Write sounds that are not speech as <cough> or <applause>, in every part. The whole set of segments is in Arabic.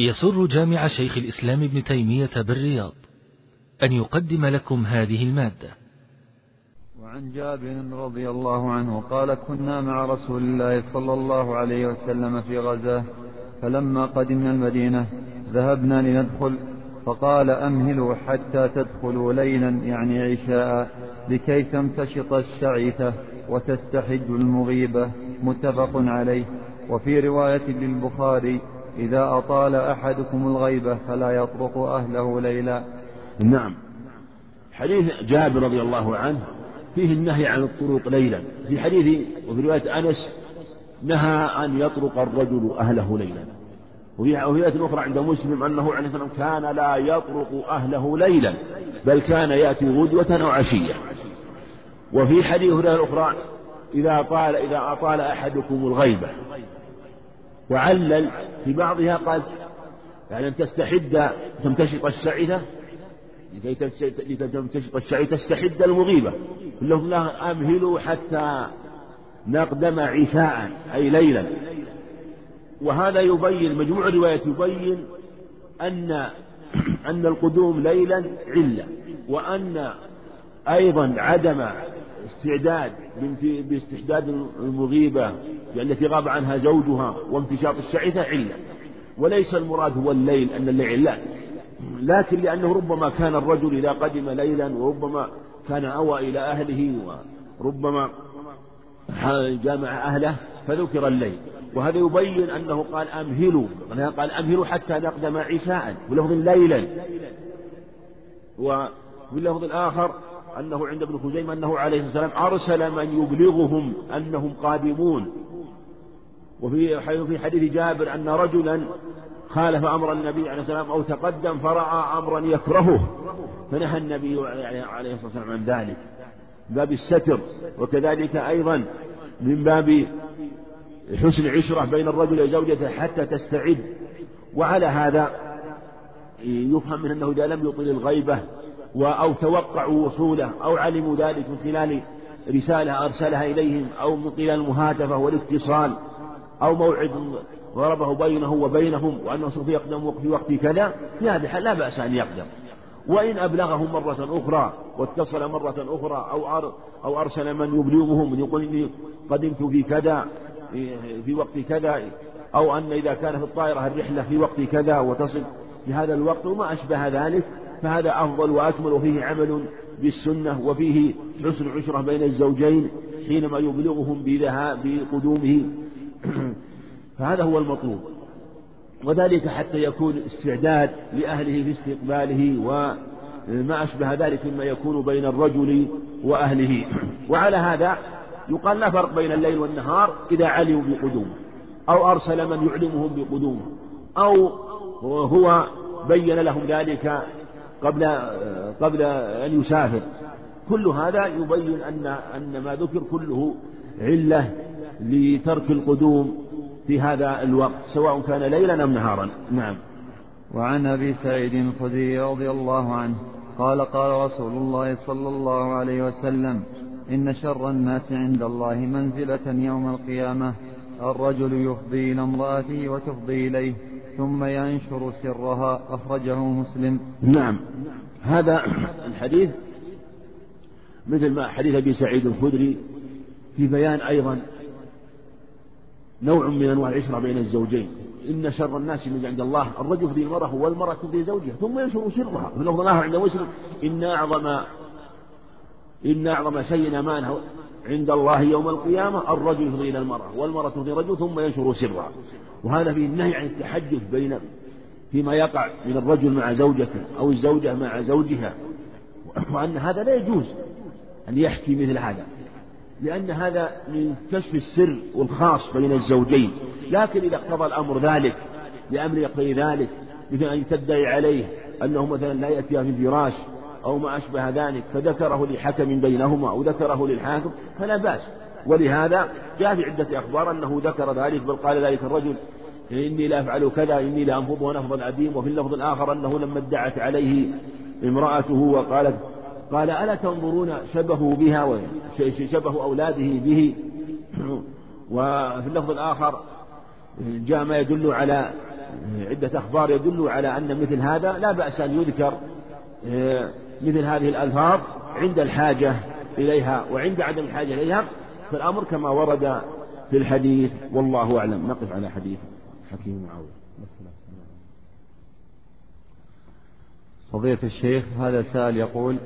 يسر جامع شيخ الإسلام ابن تيمية بالرياض أن يقدم لكم هذه المادة. وعن جابر رضي الله عنه قال كنا مع رسول الله صلى الله عليه وسلم في غزاه فلما قدمنا المدينة ذهبنا لندخل فقال أمهلوا حتى تدخلوا ليلا يعني عشاء لكي تمتشط الشعثة وتستحج المغيبة. متفق عليه. وفي رواية للبخاري إذا أطال أحدكم الغيبة فلا يطرق أهله ليلا. نعم. حديث جابر رضي الله عنه فيه النهي عن الطرق ليلا. في حديث وفي رواية أنس نهى أن يطرق الرجل أهله ليلا. وفي رواية أخرى عند مسلم أنه عليه الصلاة والسلام كان لا يطرق أهله ليلا بل كان يأتي غدوة أو عشية. وفي حديث الأخرى إذا طال إذا أطال أحدكم الغيبة وعلل في بعضها قال يعني أن تستحد تمتشط الشعثة لكي تمتشط الشعثة تستحد المغيبة. لهم له أمهلوا حتى نقدم عشاء أي ليلا. وهذا يبين مجموع الروايات يبين أن أن القدوم ليلا علة وأن أيضا عدم استعداد باستحداد المغيبة التي غاب عنها زوجها وانتشاط الشعثة علة. وليس المراد هو الليل أن الليل لا. لكن لأنه ربما كان الرجل إذا قدم ليلا وربما كان أوى إلى أهله وربما جامع أهله فذكر الليل. وهذا يبين أنه قال أمهلوا قال أمهلوا حتى نقدم عشاء بلفظ ليلا. وفي اللفظ الآخر أنه عند ابن خزيمة أنه عليه الصلاة والسلام أرسل من يبلغهم أنهم قادمون. وفي في حديث جابر أن رجلا خالف أمر النبي عليه والسلام أو تقدم فرأى أمرا يكرهه. فنهى النبي عليه الصلاة والسلام عن ذلك. من باب الستر. وكذلك أيضا من باب حسن عشرة بين الرجل وزوجته حتى تستعد. وعلى هذا يفهم من أنه إذا لم يطل الغيبة أو توقعوا وصوله أو علموا ذلك من خلال رسالة أرسلها إليهم أو من خلال المهاتفة والاتصال أو موعد ضربه بينه وبينهم وأنه سوف يقدم في وقت كذا في هذا الحال لا بأس أن يقدم. وإن أبلغهم مرة أخرى واتصل مرة أخرى أو أو أرسل من يبلغهم يقول إني قدمت في كذا في وقت كذا أو أن إذا كان في الطائرة الرحلة في وقت كذا وتصل في هذا الوقت وما أشبه ذلك فهذا أفضل وأكمل وفيه عمل بالسنة وفيه حسن عشرة بين الزوجين حينما يبلغهم بذهاب بقدومه. <clears throat> فهذا هو المطلوب. وذلك حتى يكون استعداد لأهله في استقباله وما أشبه ذلك مما يكون بين الرجل وأهله. <clears throat> وعلى هذا يقال لا فرق بين الليل والنهار إذا علموا بقدومه أو أرسل من يعلمهم بقدومه أو هو بين لهم ذلك قبل قبل أن يسافر. كل هذا يبين أن أن ما ذكر كله علة لترك القدوم في هذا الوقت سواء كان ليلا أم نهارا. نعم. وعن أبي سعيد الخدري رضي الله عنه قال قال رسول الله صلى الله عليه وسلم إن شر الناس عند الله منزلة يوم القيامة الرجل يفضي إلى امرأته وتفضي إليه. ثم ينشر سرها أخرجه مسلم. نعم. هذا الحديث مثل ما حديث أبي سعيد الخدري في بيان أيضا نوع من أنواع العشرة بين الزوجين. إن شر الناس من عند الله الرجل يفضي المرأة والمرأة تفضي زوجها ثم ينشر سرها. في لفظ آخر عند مسلم إن أعظم إن أعظم شيء أمانه عند الله يوم القيامة الرجل يفضي إلى المرأة والمرأة تفضي الرجل ثم ينشر سرها وهذا فيه النهي عن التحدث بين فيما يقع من الرجل مع زوجته أو الزوجة مع زوجها. وأن هذا لا يجوز أن يحكي مثل هذا لأن هذا من كشف السر والخاص بين الزوجين. لكن إذا اقتضى الأمر ذلك لأمر يقتضي ذلك مثل أن تدعي عليه أنه مثلا لا يأتي في الفراش أو ما أشبه ذلك فذكره لحكم بينهما أو ذكره للحاكم فلا بأس. ولهذا جاء في عدة أخبار أنه ذكر ذلك بل قال ذلك الرجل إني لا أفعل كذا إني لا أنفض ونفض العديم وفي اللفظ الآخر أنه لما ادعت عليه امرأته وقالت قال ألا تنظرون شبهوا بها شبه أولاده به؟ <clears throat> وفي اللفظ الآخر جاء ما يدل على عدة أخبار يدل على أن مثل هذا لا بأس أن يذكر. مثل هذه الألفاظ عند الحاجة إليها وعند عدم الحاجة إليها فالأمر كما ورد في الحديث والله أعلم. نقف على حديث حكيم معاوية فضيلة الشيخ هذا سائل يقول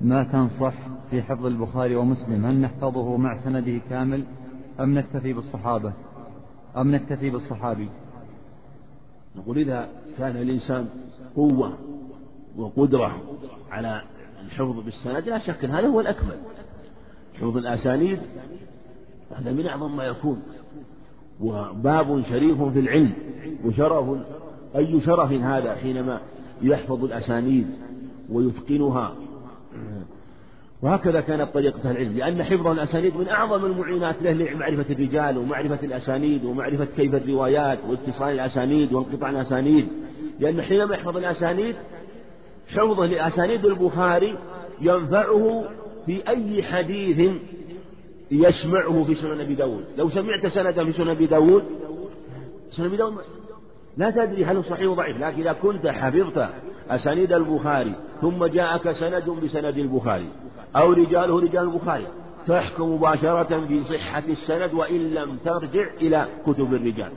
ما تنصح في حفظ البخاري ومسلم؟ هل نحفظه مع سنده كامل أم نكتفي بالصحابة؟ أم نكتفي بالصحابي؟ نقول إذا كان الإنسان قوة وقدرة على الحفظ بالسند لا شك هذا هو الأكمل. حفظ الأسانيد هذا من أعظم ما يكون. وباب شريف في العلم وشرف أي شرف هذا حينما يحفظ الأسانيد ويتقنها. وهكذا كانت طريقة العلم لأن حفظ الأسانيد من أعظم المعينات له لمعرفة الرجال ومعرفة الأسانيد ومعرفة كيف الروايات واتصال الأسانيد وانقطاع الأسانيد. لأن حينما يحفظ الأسانيد حفظه لأسانيد البخاري ينفعه في أي حديث يسمعه في سنن أبي داود. لو سمعت سندا في سنن أبي داود سنن أبي داود لا تدري هل صحيح وضعيف لكن إذا كنت حفظت أسانيد البخاري ثم جاءك سند بسند البخاري أو رجاله رجال البخاري تحكم مباشرة بصحة السند وإن لم ترجع إلى كتب الرجال.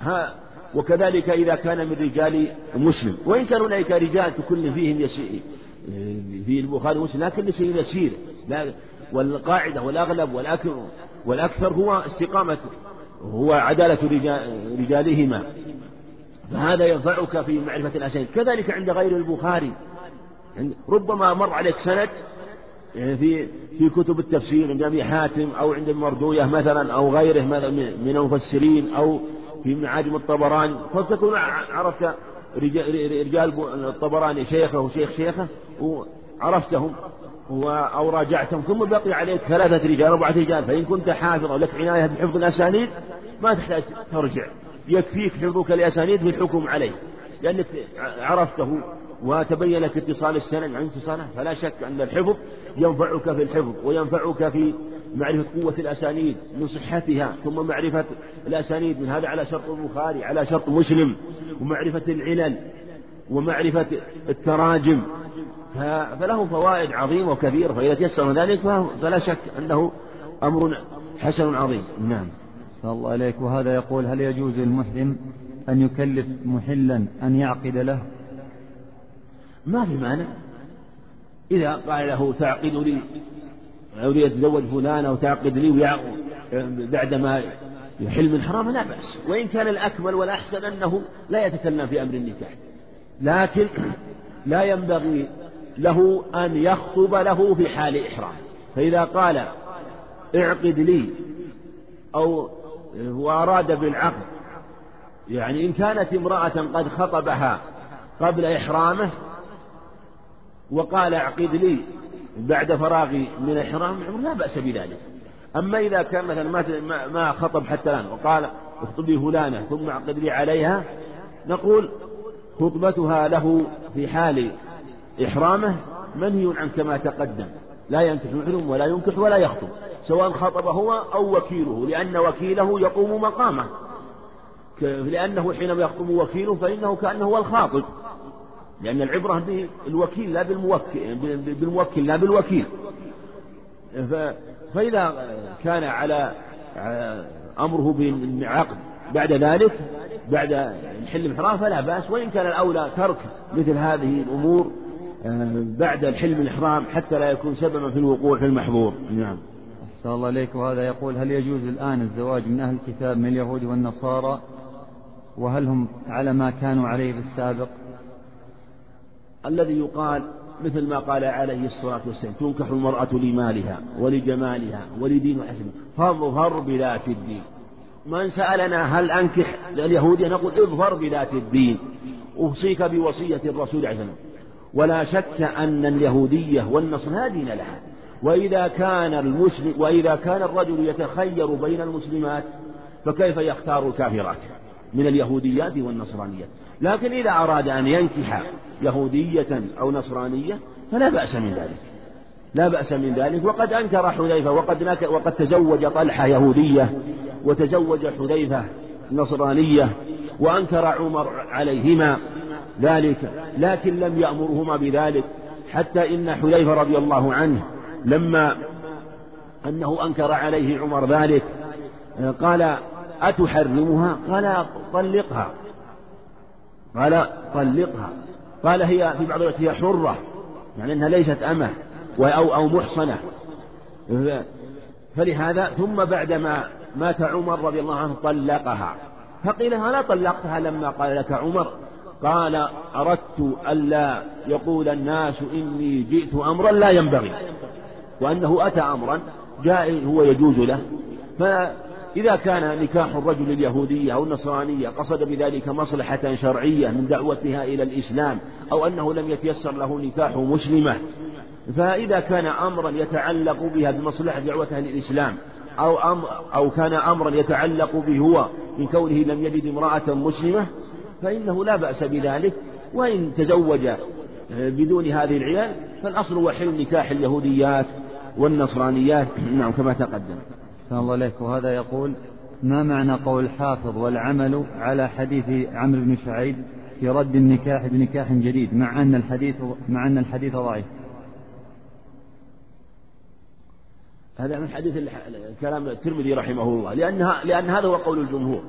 ها وكذلك إذا كان من رجال مسلم. وإن كان هناك رجال كل فيهم يسير في البخاري ومسلم لكن شيء يسير. لا والقاعدة والأغلب والأكثر والأكثر هو استقامة هو عدالة رجالهما. فهذا ينفعك في معرفة الأسانيد. كذلك عند غير البخاري. ربما مر عليك سند في في كتب التفسير عند أبي حاتم أو عند المردوية مثلا أو غيره من المفسرين أو في معاجم الطبراني. فتكون عرفت رجال الطبراني شيخه وشيخ شيخه وعرفتهم أو راجعتهم ثم بقي عليك ثلاثة رجال أربعة رجال. فإن كنت حافظا ولك عناية بحفظ الأسانيد ما تحتاج ترجع. يكفيك حفظك الأسانيد بالحكم عليه. لأنك عرفته وتبين لك اتصال السند عن اتصاله. فلا شك أن الحفظ ينفعك في الحفظ وينفعك في معرفة قوة الأسانيد من صحتها ثم معرفة الأسانيد من هذا على شرط البخاري على شرط مسلم ومعرفة العلل ومعرفة التراجم. فله فوائد عظيمة وكثيرة فإذا تيسر ذلك فلا شك أنه أمر حسن عظيم. نعم. صلى الله عليك. وهذا يقول هل يجوز للمحرم أن يكلف محلا أن يعقد له؟ ما في مانع. إذا قال له تعقد لي أريد يتزوج فلان أو تعقد لي بعدما يحل من حرام لا بأس. وإن كان الأكمل والأحسن أنه لا يتكلم في أمر النكاح. لكن لا ينبغي له أن يخطب له في حال إحرام. فإذا قال اعقد لي أو وأراد بالعقد يعني إن كانت امرأة قد خطبها قبل إحرامه وقال أعقد لي بعد فراغي من الإحرام لا بأس بذلك. أما إذا كان مثلا ما ما خطب حتى الآن وقال اخطبي فلانة ثم أعقد لي عليها نقول خطبتها له في حال إحرامه منهي عن كما تقدم. لا ينكح محرم ولا ينكح ولا يخطب سواء خطب هو أو وكيله لأن وكيله يقوم مقامه. لأنه حينما يخطب وكيله فإنه كأنه هو الخاطب. لأن العبرة بالوكيل لا بالموكل بالموكل لا بالوكيل. فإذا كان على أمره بالعقد بعد ذلك بعد الحل الإحرام فلا بأس وإن كان الأولى ترك مثل هذه الأمور آه، بعد الحلم الإحرام حتى لا يكون سببا في الوقوع في المحظور. نعم. أحسن الله عليك وهذا يقول هل يجوز الآن الزواج من أهل الكتاب من اليهود والنصارى وهل هم على ما كانوا عليه في السابق؟ الذي يقال مثل ما قال عليه الصلاة والسلام تنكح المرأة لمالها ولجمالها ولدين حسن فاظفر بذات الدين. من سألنا هل أنكح اليهودية نقول اظفر بذات الدين. أوصيك بوصية الرسول عليه الصلاة ولا شك أن اليهودية والنصر دين لها. وإذا كان المسلم وإذا كان الرجل يتخير بين المسلمات فكيف يختار الكافرات؟ من اليهوديات والنصرانيات لكن إذا أراد أن ينكح يهودية أو نصرانية فلا بأس من ذلك. لا بأس من ذلك. وقد أنكر حذيفة وقد وقد تزوج طلحة يهودية وتزوج حذيفة نصرانية وأنكر عمر عليهما ذلك لكن لم يأمرهما بذلك. حتى إن حذيفة رضي الله عنه لما أنه أنكر عليه عمر ذلك قال أتحرمها قال طلقها؟ قال طلقها. قال هي في بعض هي حرة يعني أنها ليست أمة أو أو محصنة. فلهذا ثم بعدما مات عمر رضي الله عنه طلقها. فقيل هلا طلقتها لما قال لك عمر. قال أردت ألا يقول الناس إني جئت أمرا لا ينبغي وأنه أتى أمرا جاء هو يجوز له. فإذا كان نكاح الرجل اليهودية أو النصرانية قصد بذلك مصلحة شرعية من دعوتها إلى الإسلام أو أنه لم يتيسر له نكاح مسلمة فإذا كان أمرا يتعلق بها بمصلحة دعوتها للإسلام أو أمر أو كان أمرا يتعلق به هو من كونه لم يجد امرأة مسلمة فإنه لا بأس بذلك. وإن تزوج بدون هذه العيال فالأصل هو حل نكاح اليهوديات والنصرانيات. <clears throat> نعم كما تقدم. أحسن الله إليك. وهذا يقول ما معنى قول الحافظ والعمل على حديث عمرو بن شعيب في رد النكاح بنكاح جديد مع أن الحديث مع أن الحديث ضعيف؟ هذا من حديث كلام الترمذي رحمه الله. لأنها لأن هذا هو قول الجمهور.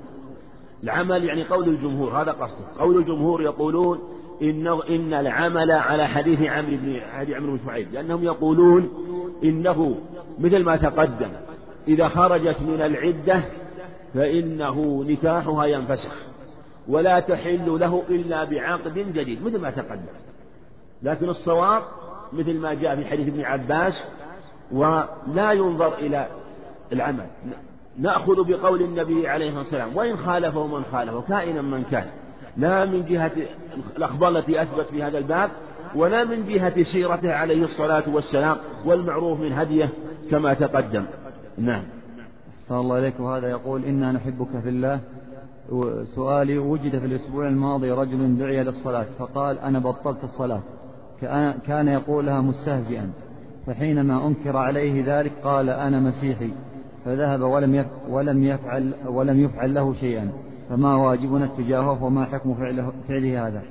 العمل يعني قول الجمهور هذا قصده. قول الجمهور يقولون إنه إن العمل على حديث عمرو بن حديث عمرو بن شعيب لأنهم يقولون إنه مثل ما تقدم إذا خرجت من العدة فإنه نكاحها ينفسخ ولا تحل له إلا بعقد جديد مثل ما تقدم. لكن الصواب مثل ما جاء في حديث ابن عباس ولا ينظر إلى العمل. نأخذ بقول النبي عليه الصلاة والسلام وإن خالفه من خالفه كائنا من كان. لا من جهة الأخبار التي أثبت في هذا الباب ولا من جهة سيرته عليه الصلاة والسلام والمعروف من هديه كما تقدم. نعم. صلى الله عليك وهذا يقول إنا نحبك في الله. سؤالي وجد في الأسبوع الماضي رجل دعي للصلاة فقال أنا بطلت الصلاة. كان يقولها مستهزئا. فحينما أنكر عليه ذلك قال أنا مسيحي. فذهب ولم ولم يفعل ولم يفعل له شيئا. فما واجبنا اتجاهه وما حكم فعله, فعله هذا؟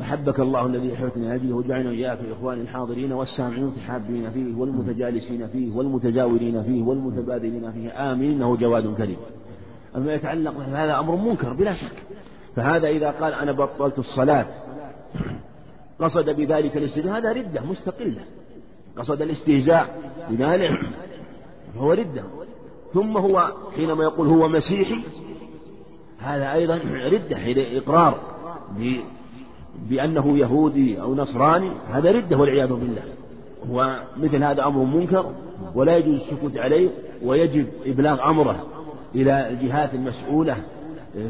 أحبك الله الذي أحببتني أجله وجعلنا إياك الإخوان الحاضرين والسامعين المتحابين فيه والمتجالسين فيه والمتزاورين فيه والمتبادلين فيه. آمين إنه جواد كريم. أما يتعلق هذا أمر منكر بلا شك. فهذا إذا قال أنا بطلت الصلاة قصد بذلك الاستهزاء هذا ردة مستقلة. قصد الاستهزاء بذلك فهو ردة. ثم هو حينما يقول هو مسيحي هذا أيضا ردة إقرار بأنه يهودي أو نصراني هذا ردة والعياذ بالله. ومثل هذا أمر منكر ولا يجوز السكوت عليه ويجب إبلاغ أمره إلى الجهات المسؤولة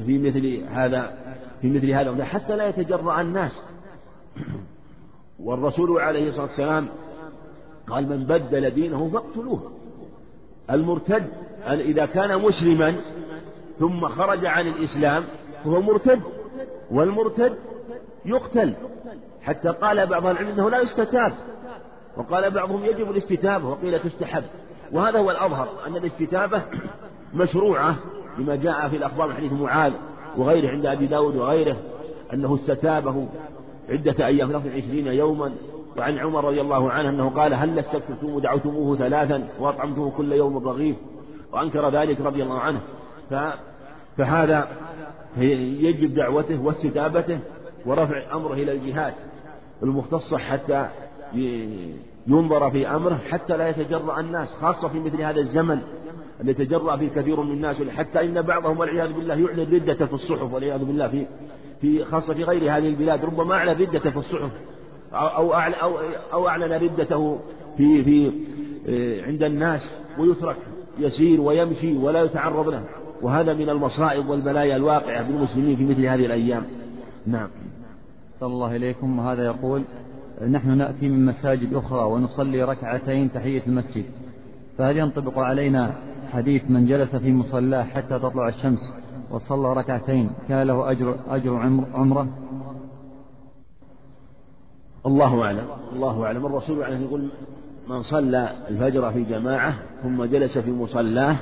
في مثل هذا في مثل هذا حتى لا يتجرأ الناس. والرسول عليه الصلاة والسلام قال من بدل دينه فاقتلوه. المرتد إذا كان مسلما ثم خرج عن الإسلام فهو مرتد والمرتد يقتل. حتى قال بعض العلم إنه لا يستتاب. وقال بعضهم يجب الاستتابة وقيل تستحب. وهذا هو الأظهر أن الاستتابة مشروعة لما جاء في الأخبار من حديث معاذ وغيره عند أبي داود وغيره أنه استتابه عدة أيام ثلاث عشرين يوما. وعن عمر رضي الله عنه أنه قال هل استكتم ودعوتموه ثلاثا وأطعمته كل يوم رغيف وأنكر ذلك رضي الله عنه. فهذا يجب دعوته واستتابته. ورفع أمره إلى الجهات المختصة حتى ينظر في أمره حتى لا يتجرأ الناس خاصة في مثل هذا الزمن الذي يتجرأ فيه كثير من الناس. حتى إن بعضهم والعياذ بالله يعلن ردة في الصحف والعياذ بالله في في خاصة في غير هذه البلاد ربما أعلن ردته في الصحف أو أو أو أعلن ردته في في آه، عند الناس ويترك يسير ويمشي ولا يتعرض له. وهذا من المصائب والبلايا الواقعة بالمسلمين في مثل هذه الأيام. نعم. صلى الله إليكم. وهذا يقول نحن نأتي من مساجد أخرى ونصلي ركعتين تحية المسجد. فهل ينطبق علينا حديث من جلس في مصلاه حتى تطلع الشمس وصلى ركعتين كان له أجر أجر عمرة؟ الله أعلم الله أعلم. الرسول عليه يقول من صلى الفجر في جماعة ثم جلس في مصلاه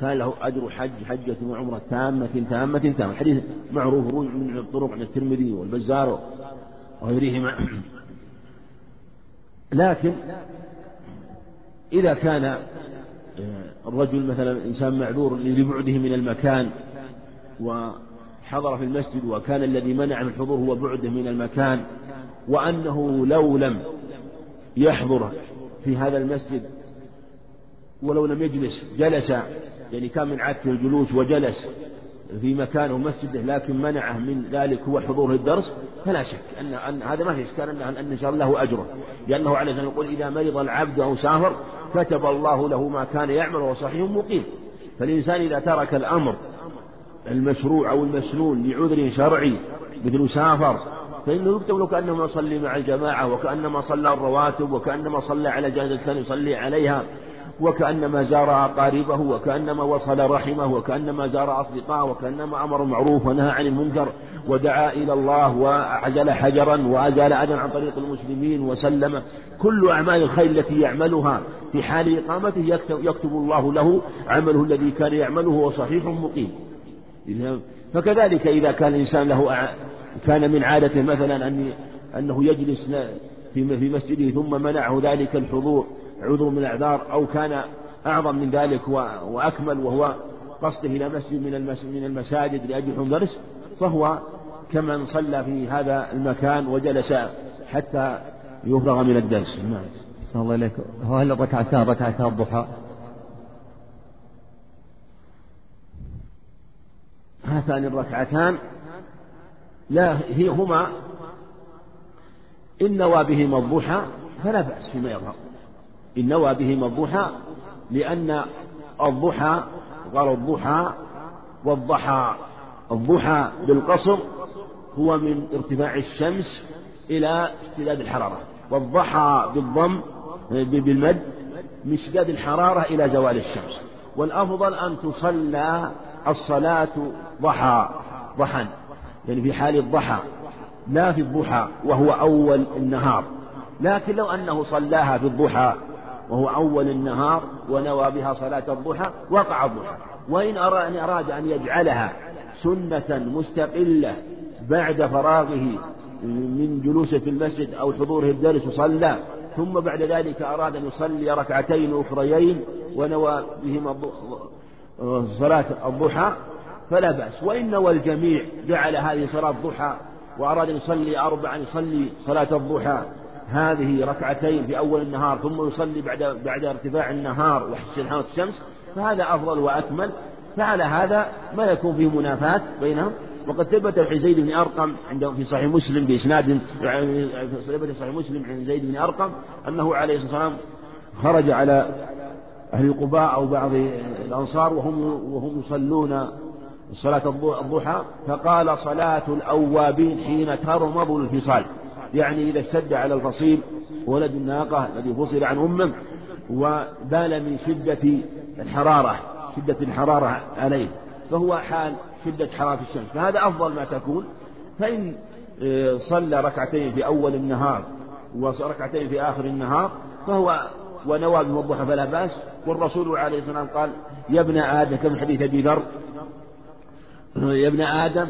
كان له أجر حج حجة وعمرة تامة تامة تامة. حديث معروف من الطرق عند الترمذي والبزار. وغيرهما. لكن إذا كان آه، الرجل مثلا إنسان معذور لبعده من المكان وحضر في المسجد وكان الذي منع من الحضور هو بعده من المكان وأنه لو لم يحضر في هذا المسجد ولو لم يجلس جلس يعني كان من عادته الجلوس وجلس في مكانه مسجده لكن منعه من ذلك هو حضور الدرس فلا شك أن, أن هذا ما في إشكال أن أن شاء له أجره. لأنه عليه الصلاة يقول إذا مرض العبد أو سافر كتب الله له ما كان يعمل وهو صحيح مقيم. فالإنسان إذا ترك الأمر المشروع أو المسنون لعذر شرعي مثل سافر فإنه يكتب له كأنما يصلي مع الجماعة وكأنما صلى الرواتب وكأنما صلى على جنازة كان يصلي عليها. وكأنما زار أقاربه وكأنما وصل رحمه وكأنما زار أصدقائه وكأنما أمر المعروف ونهى عن المنكر ودعا إلى الله وعزل حجرا وأزال أذى عن طريق المسلمين وسلم. كل أعمال الخير التي يعملها في حال إقامته يكتب, يكتب الله له عمله الذي كان يعمله وهو صحيح مقيم. فكذلك إذا كان الإنسان له كان من عادته مثلا أن أنه يجلس في مسجده ثم منعه ذلك الحضور عذر من الأعذار أو كان أعظم من ذلك وأكمل وهو قصده إلى مسجد من من المساجد لأجل درس فهو كمن صلى في هذا المكان وجلس حتى يفرغ من الدرس. نعم. الله إليك هل الركعتان ركعتا الضحى؟ هاتان الركعتان. لا هي هما. إن نوى بهما الضحى فلا بأس فيما يظهر. إن نوى بهما الضحى لأن الضحى قال الضحى والضحى الضحى بالقصر هو من ارتفاع الشمس إلى اشتداد الحرارة والضحى بالضم بالمد من اشتداد الحرارة إلى زوال الشمس. والأفضل أن تصلى الصلاة ضحى ضحى يعني في حال الضحى لا في الضحى وهو أول النهار. لكن لو أنه صلاها في الضحى وهو أول النهار ونوى بها صلاة الضحى وقع الضحى. وإن أراد أن يجعلها سنة مستقلة بعد فراغه من جلوسه في المسجد أو حضوره الدرس وصلى ثم بعد ذلك أراد أن يصلي ركعتين أخريين ونوى بهما صلاة الضحى فلا بأس. وإن نوى الجميع جعل هذه صلاة الضحى وأراد أن يصلي أربعا يصلي صلاة الضحى هذه ركعتين في أول النهار ثم يصلي بعد بعد ارتفاع النهار واستنحاء الشمس فهذا أفضل وأكمل. فعلى هذا ما يكون فيه منافاة بينهم. وقد ثبت في زيد بن أرقم عند في صحيح مسلم بإسناد ثبت في صحيح مسلم عن زيد بن أرقم أنه عليه الصلاة والسلام خرج على أهل قباء أو بعض الأنصار وهم وهم يصلون صلاة الضحى فقال صلاة الأوابين حين ترمض الفصال. يعني إذا اشتد على الفصيل ولد الناقة الذي فصل عن أمه وبال من شدة الحرارة شدة الحرارة عليه فهو حال شدة حرارة الشمس. فهذا أفضل ما تكون. فإن آه، صلى ركعتين في أول النهار وركعتين في آخر النهار فهو ونوى بالضحى فلا بأس. والرسول عليه الصلاة والسلام قال يا ابن آدم كما حديث أبي ذر؟ يا ابن آدم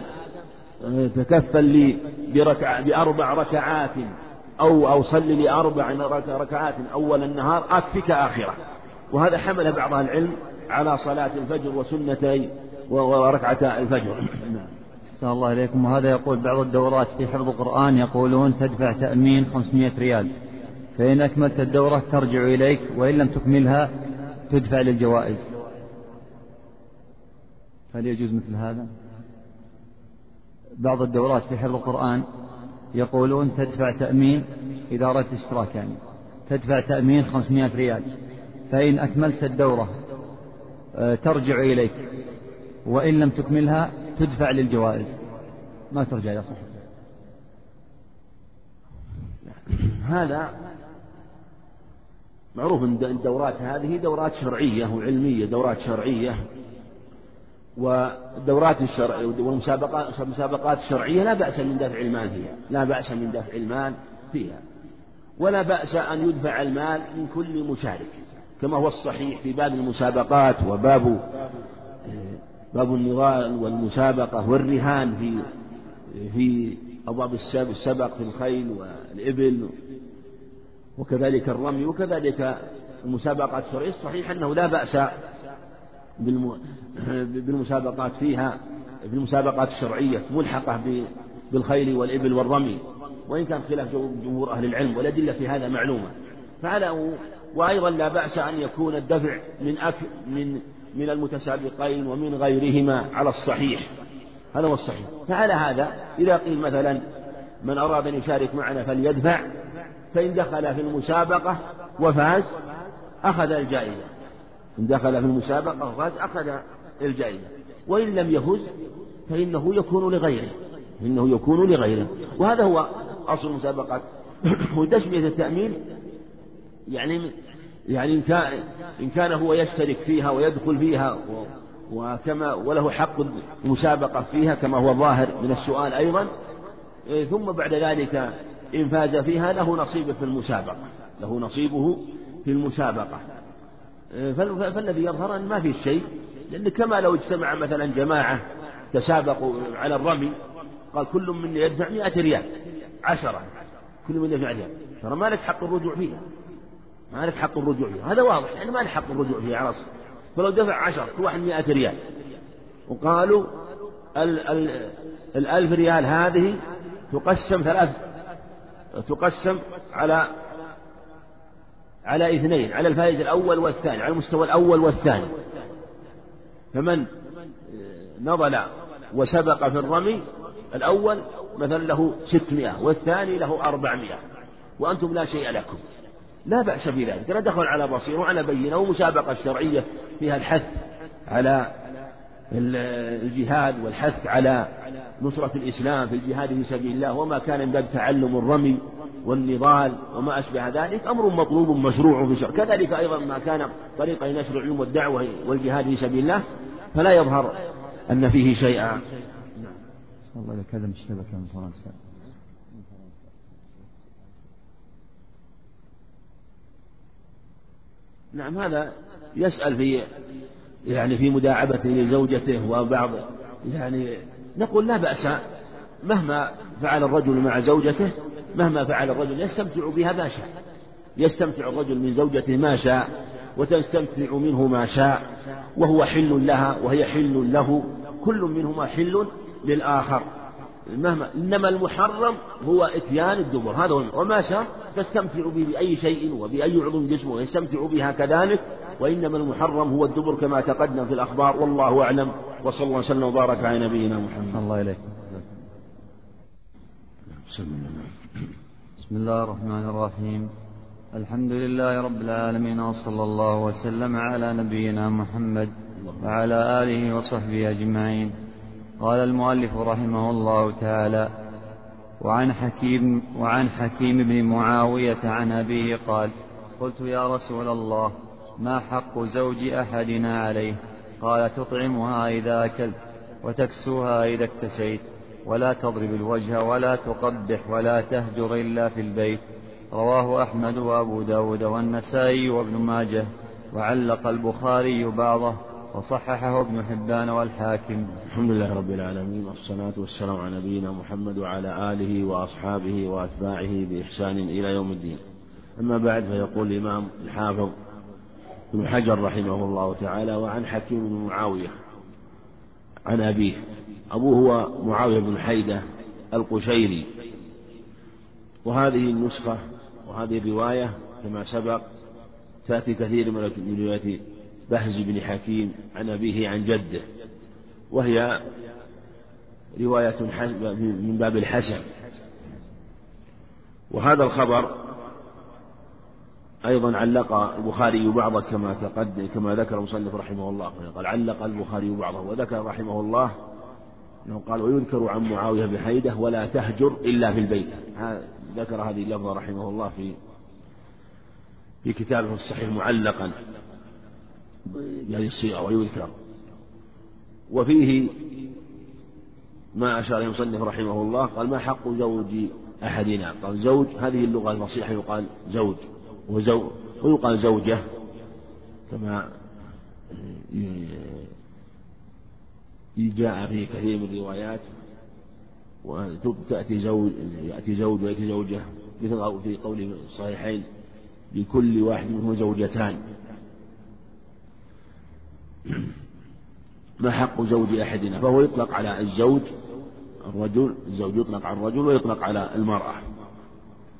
تكفل لي بركع بأربع ركعات أو أو صل لي أربع ركعات أول النهار أكفك آخرة. وهذا حمل بعض العلم على صلاة الفجر وسنتي وركعتا الفجر. أحسن الله إليكم. وهذا يقول بعض الدورات في حفظ القرآن يقولون تدفع تأمين 500 ريال. فإن أكملت الدورة ترجع إليك وإن لم تكملها تدفع للجوائز. هل يجوز مثل هذا؟ بعض الدورات في حفظ القرآن يقولون تدفع تأمين إذا أردت اشتراك يعني. تدفع تأمين 500 ريال. فإن أكملت الدورة آه، ترجع إليك. وإن لم تكملها تدفع للجوائز. ما ترجع يا صاحبي هذا معروف إن الدورات هذه دورات شرعية وعلمية دورات شرعية. والدورات الشرعية والمسابقات المسابقات الشرعية لا بأس من دفع المال فيها. لا بأس من دفع المال فيها. ولا بأس أن يدفع المال من كل مشارك. كما هو الصحيح في باب المسابقات وباب باب النضال والمسابقة والرهان في في أبواب السبق في الخيل والإبل وكذلك الرمي وكذلك المسابقات الشرعية. الصحيح أنه لا بأس بالمسابقات فيها في المسابقات الشرعية ملحقة بالخيل والإبل والرمي وإن كان خلاف جمهور أهل العلم والأدلة في هذا معلومة. فعلى وأيضا لا بأس أن يكون الدفع من أك من من المتسابقين ومن غيرهما على الصحيح. هذا هو الصحيح. فعلى هذا إذا قيل مثلا من أراد أن يشارك معنا فليدفع فإن دخل في المسابقة وفاز أخذ الجائزة. إن دخل في المسابقة وفاز أخذ الجائزة. وإن لم يفز فإنه يكون لغيره. إنه يكون لغيره. وهذا هو أصل المسابقات <clears throat> وتسمية التأمين. يعني يعني إن كان إن كان هو يشترك فيها ويدخل فيها وكما وله حق المسابقة فيها كما هو ظاهر من السؤال أيضا. إيه، ثم بعد ذلك إن فاز فيها له نصيبه في المسابقة. له نصيبه في المسابقة. فالذي يظهر أن ما في شيء لأن كما لو اجتمع مثلا جماعة تسابقوا على الرمي قال كل منا يدفع مئة ريال عشرة كل منا يدفع ريال. ترى ما لك حق الرجوع فيها. ما لك حق الرجوع فيها. هذا واضح يعني ما لك حق الرجوع فيها على فلو دفع عشر كل واحد مئة ريال. وقالوا ال ال الألف ريال هذه تقسم ثلاث تقسم على على اثنين على الفائز الأول والثاني على المستوى الأول والثاني. فمن نضل وسبق في الرمي الأول مثلا له ستمائة والثاني له أربعمائة. وأنتم لا شيء لكم. لا بأس بذلك لا دخل على بصير وعلى بينة ومسابقة شرعية فيها الحث على الجهاد والحث على نصرة الإسلام في الجهاد في سبيل الله وما كان من باب تعلم الرمي والنضال وما أشبه ذلك أمر مطلوب مشروع في شرع كذلك أيضا ما كان طريقة نشر العلم والدعوة والجهاد في سبيل الله فلا يظهر أن فيه شيئا. الله إذا الشبكة من فرنسا. نعم هذا يسأل في يعني في مداعبته لزوجته وبعض يعني نقول لا بأس مهما فعل الرجل مع زوجته مهما فعل الرجل يستمتع بها ما شاء يستمتع الرجل من زوجته ما شاء وتستمتع منه ما شاء وهو حل لها وهي حل له كل منهما حل للآخر. مهما إنما المحرم هو إتيان الدبر. هذا هو وما شاء تستمتع به بأي شيء وبأي عضو جسمه يستمتع بها كذلك. وإنما المحرم هو الدبر كما تقدم في الأخبار. والله أعلم. وصلى الله وسلم وبارك على نبينا محمد. الله إليك بسم الله الرحمن الرحيم. الحمد لله رب العالمين وصلى الله وسلم على نبينا محمد وعلى آله وصحبه أجمعين. قال المؤلف رحمه الله تعالى وعن حكيم وعن حكيم بن معاوية عن أبيه قال قلت يا رسول الله ما حق زوج أحدنا عليه؟ قال تطعمها إذا أكلت وتكسوها إذا اكتسيت ولا تضرب الوجه ولا تقبح ولا تهجر إلا في البيت. رواه أحمد وأبو داود والنسائي وابن ماجه وعلق البخاري بعضه وصححه ابن حبان والحاكم. الحمد لله رب العالمين والصلاة والسلام على نبينا محمد وعلى آله وأصحابه وأتباعه بإحسان إلى يوم الدين. أما بعد فيقول الإمام الحافظ ابن حجر رحمه الله تعالى وعن حكيم بن معاوية عن أبيه. أبوه هو معاوية بن حيدة القشيري. وهذه النسخة وهذه الرواية كما سبق تأتي كثير من رواية بهز بن حكيم عن أبيه عن جده وهي رواية من باب الحسن. وهذا الخبر أيضا علق البخاري بعضه كما تقدم كما ذكر المصنف رحمه الله. قال علق البخاري بعضه وذكر رحمه الله أنه قال ويذكر عن معاوية بن حيدة ولا تهجر إلا في البيت ذكر هذه اللفظة رحمه الله في في كتابه الصحيح معلقا. بهذه الصيغة ويذكر. وفيه ما أشار المصنف رحمه الله قال ما حق زوج أحدنا؟ قال زوج هذه اللغة الفصيحة يقال زوج وزو ويقال زوجة كما جاء في كثير من الروايات وتأتي زوج يأتي زوج ويأتي زوجة مثل في قول الصحيحين لكل واحد منهم زوجتان. ما حق زوج أحدنا؟ فهو يطلق على الزوج الرجل الزوج يطلق على الرجل ويطلق على المرأة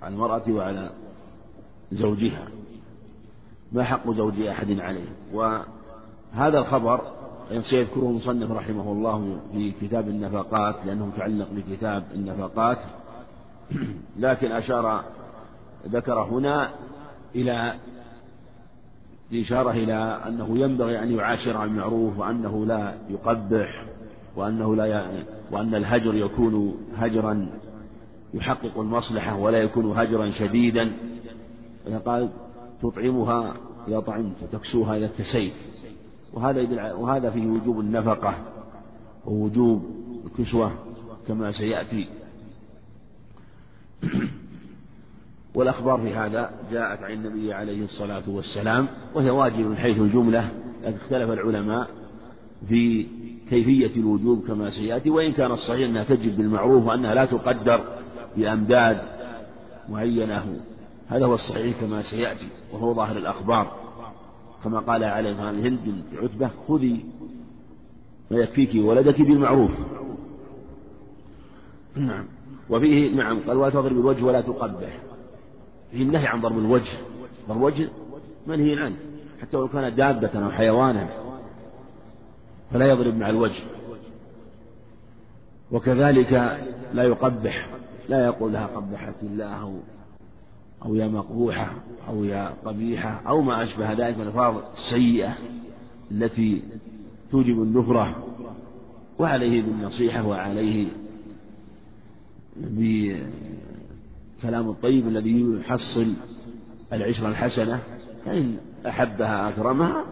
على المرأة وعلى زوجها. ما حق زوج أحد عليه؟ وهذا الخبر سيذكره المصنف رحمه الله في كتاب النفقات لأنه متعلق بكتاب النفقات. <clears throat> لكن أشار ذكر هنا إلى إشارة إلى أنه ينبغي أن يعاشر المعروف وأنه لا يقبح وأنه لا ي... وأن الهجر يكون هجرا يحقق المصلحة ولا يكون هجرا شديدا. قال تطعمها إذا طعمت وتكسوها إذا اكتسيت. وهذا وهذا فيه وجوب النفقة ووجوب الكسوة كما سيأتي. <clears throat> والأخبار في هذا جاءت عن النبي عليه الصلاة والسلام وهي واجب من حيث الجملة لكن اختلف العلماء في كيفية الوجوب كما سيأتي وإن كان الصحيح أنها تجب بالمعروف وأنها لا تقدر بأمداد معينة. هذا هو الصحيح كما سيأتي وهو ظاهر الأخبار. كما قال عليه الصلاة والسلام هند بنت عتبة خذي ما يكفيك ولدك بالمعروف. نعم. وفيه نعم قال ولا تضرب الوجه ولا تقبح. النهي عن ضرب الوجه. ضرب الوجه منهي عنه. حتى لو كان دابة أو حيوانا فلا يضرب مع الوجه. وكذلك لا يقبح. لا يقول لها قبحت الله أو أو يا مقبوحة أو يا قبيحة أو ما أشبه ذلك من الألفاظ السيئة التي توجب النفرة. وعليه بالنصيحة وعليه بالكلام الطيب الذي يحصل العشرة الحسنة فإن أحبها أكرمها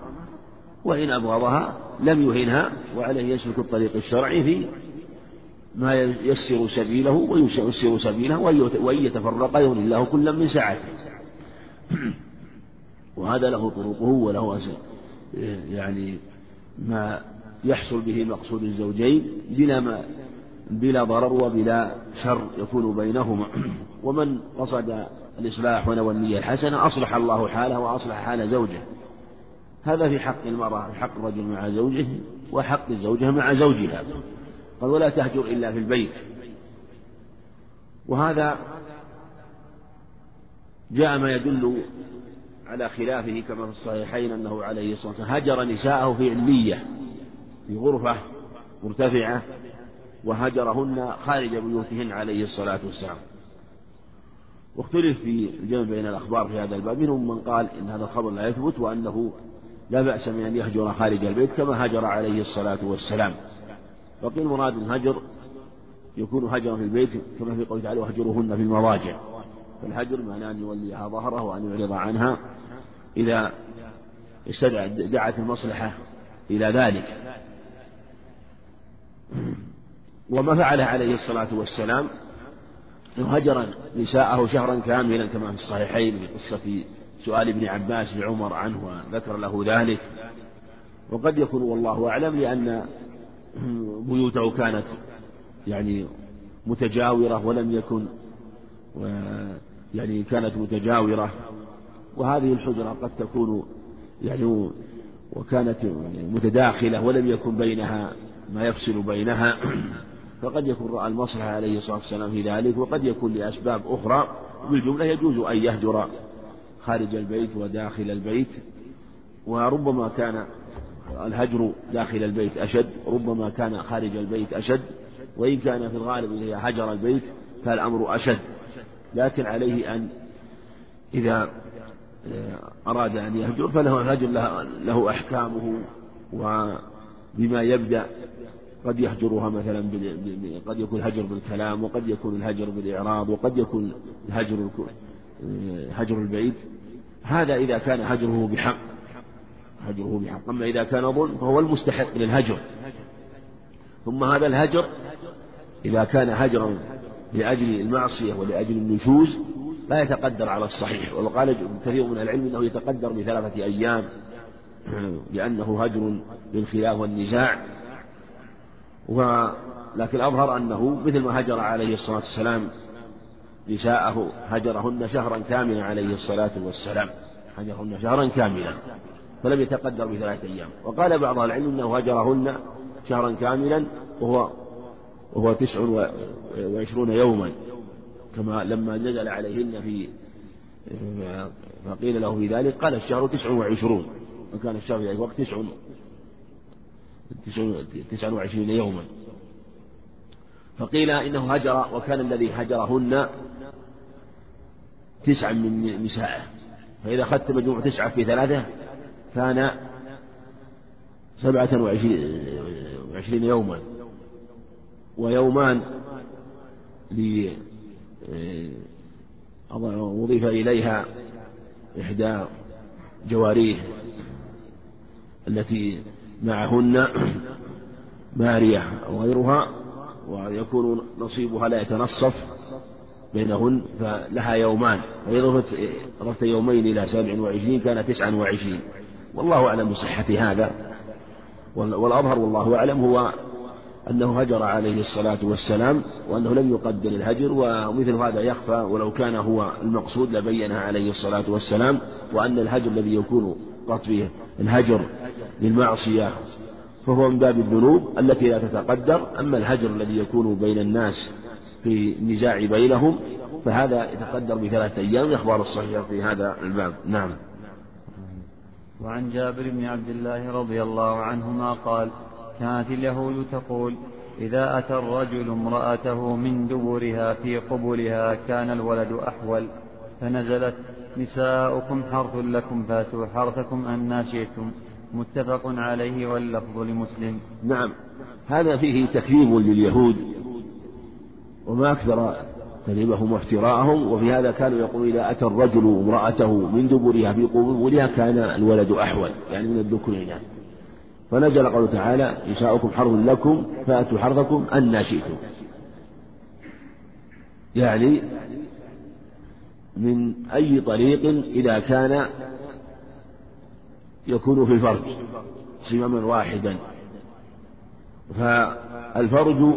وإن أبغضها لم يهنها وعليه يسلك الطريق الشرعي في ما ييسر سبيله ويسر سبيله وأن يتفرق يغني الله كلا من سعته. وهذا له طرقه وله يعني ما يحصل به مقصود الزوجين بلا ما بلا ضرر وبلا شر يكون بينهما. <clears throat> ومن قصد الإصلاح ونوى النية الحسنة أصلح الله حاله وأصلح حال زوجه. هذا في حق المرأة في حق الرجل مع زوجه وحق الزوجة مع زوجها. قال ولا تهجر إلا في البيت. وهذا جاء ما يدل على خلافه كما في الصحيحين أنه عليه الصلاة والسلام هجر نساءه في علية في غرفة مرتفعة وهجرهن خارج بيوتهن عليه الصلاة والسلام. واختلف في الجمع بين الأخبار في هذا الباب. منهم من قال إن هذا الخبر لا يثبت وأنه لا بأس من أن يهجر خارج البيت كما هجر عليه الصلاة والسلام. وقيل مراد الهجر يكون هجرا في البيت كما في قوله تعالى واهجرهن في المضاجع. فالهجر معناه أن يوليها ظهره وأن يعرض عنها إذا استدعت دعت المصلحة إلى ذلك. وما فعل عليه الصلاة والسلام هجر نساءه شهرا كاملا كما في الصحيحين في قصة سؤال ابن عباس لعمر عنه وذكر له ذلك. وقد يكون والله أعلم لأن بيوته كانت يعني متجاورة ولم يكن يعني كانت متجاورة. وهذه الحجرة قد تكون يعني وكانت متداخلة ولم يكن بينها ما يفصل بينها. فقد يكون رأى المصلحة عليه الصلاة والسلام في ذلك وقد يكون لأسباب أخرى بالجملة يجوز أن يهجر خارج البيت وداخل البيت وربما كان الهجر داخل البيت أشد ربما كان خارج البيت أشد وإن كان في الغالب إذا هجر البيت فالأمر أشد. لكن عليه أن إذا أراد أن يهجر فله الهجر له أحكامه وبما يبدأ قد يهجرها مثلا قد يكون الهجر بالكلام وقد يكون الهجر بالإعراض وقد يكون الهجر هجر البيت. هذا إذا كان هجره بحق هجره بحق. أما إذا كان ظلم فهو المستحق للهجر. ثم هذا الهجر إذا كان هجرا لأجل المعصية ولأجل النشوز لا يتقدر على الصحيح. وقال كثير من العلم أنه يتقدر بثلاثة أيام لأنه هجر للخلاف والنزاع. ولكن أظهر أنه مثل ما هجر عليه الصلاة والسلام نساءه هجرهن شهرا كاملا عليه الصلاة والسلام. هجرهن شهرا كاملا. فلم يتقدر بثلاثة أيام. وقال بعض العلم أنه هجرهن شهرا كاملا وهو وهو تسع وعشرون يوما. كما لما نزل عليهن في فقيل له في ذلك قال الشهر تسع وعشرون. وكان الشهر في ذلك الوقت تسع تسع وعشرين يوما. فقيل إنه هجر وكان الذي هجرهن تسعا من نسائه فإذا أخذت مجموع تسعة في ثلاثة كان سبعة وعشرين يوما. ويومان أضيف إليها إحدى جواريه التي معهن مارية أو غيرها ويكون نصيبها لا يتنصف بينهن فلها يومان. فإذا أضفت يومين إلى سبع وعشرين كان تسعا وعشرين. والله أعلم بصحة هذا. والأظهر والله أعلم هو أنه هجر عليه الصلاة والسلام وأنه لم يقدر الهجر ومثل هذا يخفى ولو كان هو المقصود لبينها عليه الصلاة والسلام وأن الهجر الذي يكون قط فيه الهجر للمعصية فهو من باب الذنوب التي لا تتقدر. أما الهجر الذي يكون بين الناس في النزاع بينهم فهذا يتقدر بثلاثة أيام الأخبار الصحيحة في هذا الباب. نعم. وعن جابر بن عبد الله رضي الله عنهما قال كانت اليهود تقول إذا أتى الرجل امرأته من دبرها في قبلها كان الولد أحول فنزلت نساؤكم حرث لكم فاتوا حرثكم أن شئتم. متفق عليه واللفظ لمسلم. نعم. هذا فيه تكذيب لليهود وما أكثر كذبهم وافتراءهم وفي هذا كانوا يقولون إذا أتى الرجل امرأته من دبرها في قبورها كان الولد أحول يعني من الذكورين فنزل قوله تعالى نساؤكم حرث لكم فأتوا حرثكم أن شئتم. يعني من أي طريق إذا كان يكون في الفرج صماما واحدا. فالفرج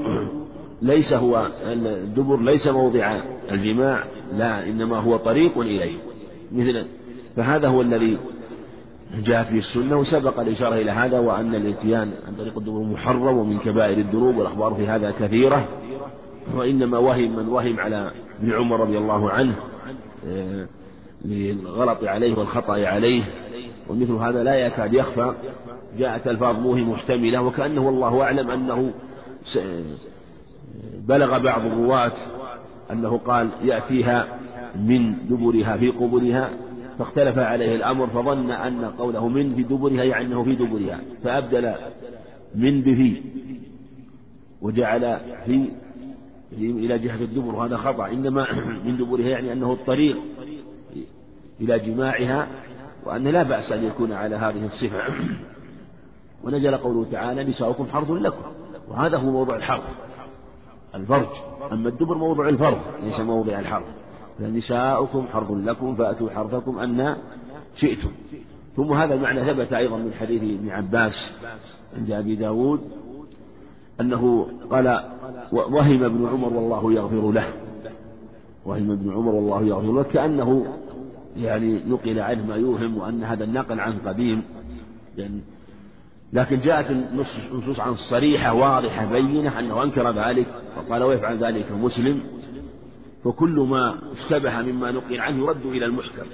ليس هو الدبر ليس موضع الجماع لا إنما هو طريق إليه مثل فهذا هو الذي جاء في السنة وسبق الإشارة إلى هذا وأن الإتيان عن طريق الدبر محرم ومن كبائر الذنوب والأخبار في هذا كثيرة وإنما وهم من وهم على ابن عمر رضي الله عنه. للغلط عليه والخطأ عليه ومثل هذا لا يكاد يخفى. جاءت ألفاظ موهم محتملة وكأنه والله أعلم أنه بلغ بعض الرواة أنه قال يأتيها من دبرها في قبورها فاختلف عليه الأمر فظن أن قوله من في دبرها يعني أنه في دبرها فأبدل من بفي وجعل في إلى جهة الدبر وهذا خطأ. إنما <clears throat> من دبرها يعني أنه الطريق إلى جماعها وأن لا بأس أن يكون على هذه الصفة. <clears throat> ونزل قوله تعالى نساؤكم حرث لكم. وهذا هو موضع الحرث الفرج. أما الدبر موضع الفرج ليس موضع الحرث. فنساؤكم حرث لكم فأتوا حرثكم أن شئتم. ثم هذا المعنى ثبت أيضا من حديث ابن عباس عند أبي داود أنه قال وهم ابن عمر والله يغفر له. وهم ابن عمر والله يغفر له. كأنه يعني نقل عنه ما يوهم وأن هذا النقل عن قديم. لأن لكن جاءت النصوص عن صريحة واضحة بينة أنه أنكر ذلك وقال ويفعل ذلك مسلم فكل ما اشتبه مما نقل عنه يرد إلى المحكم.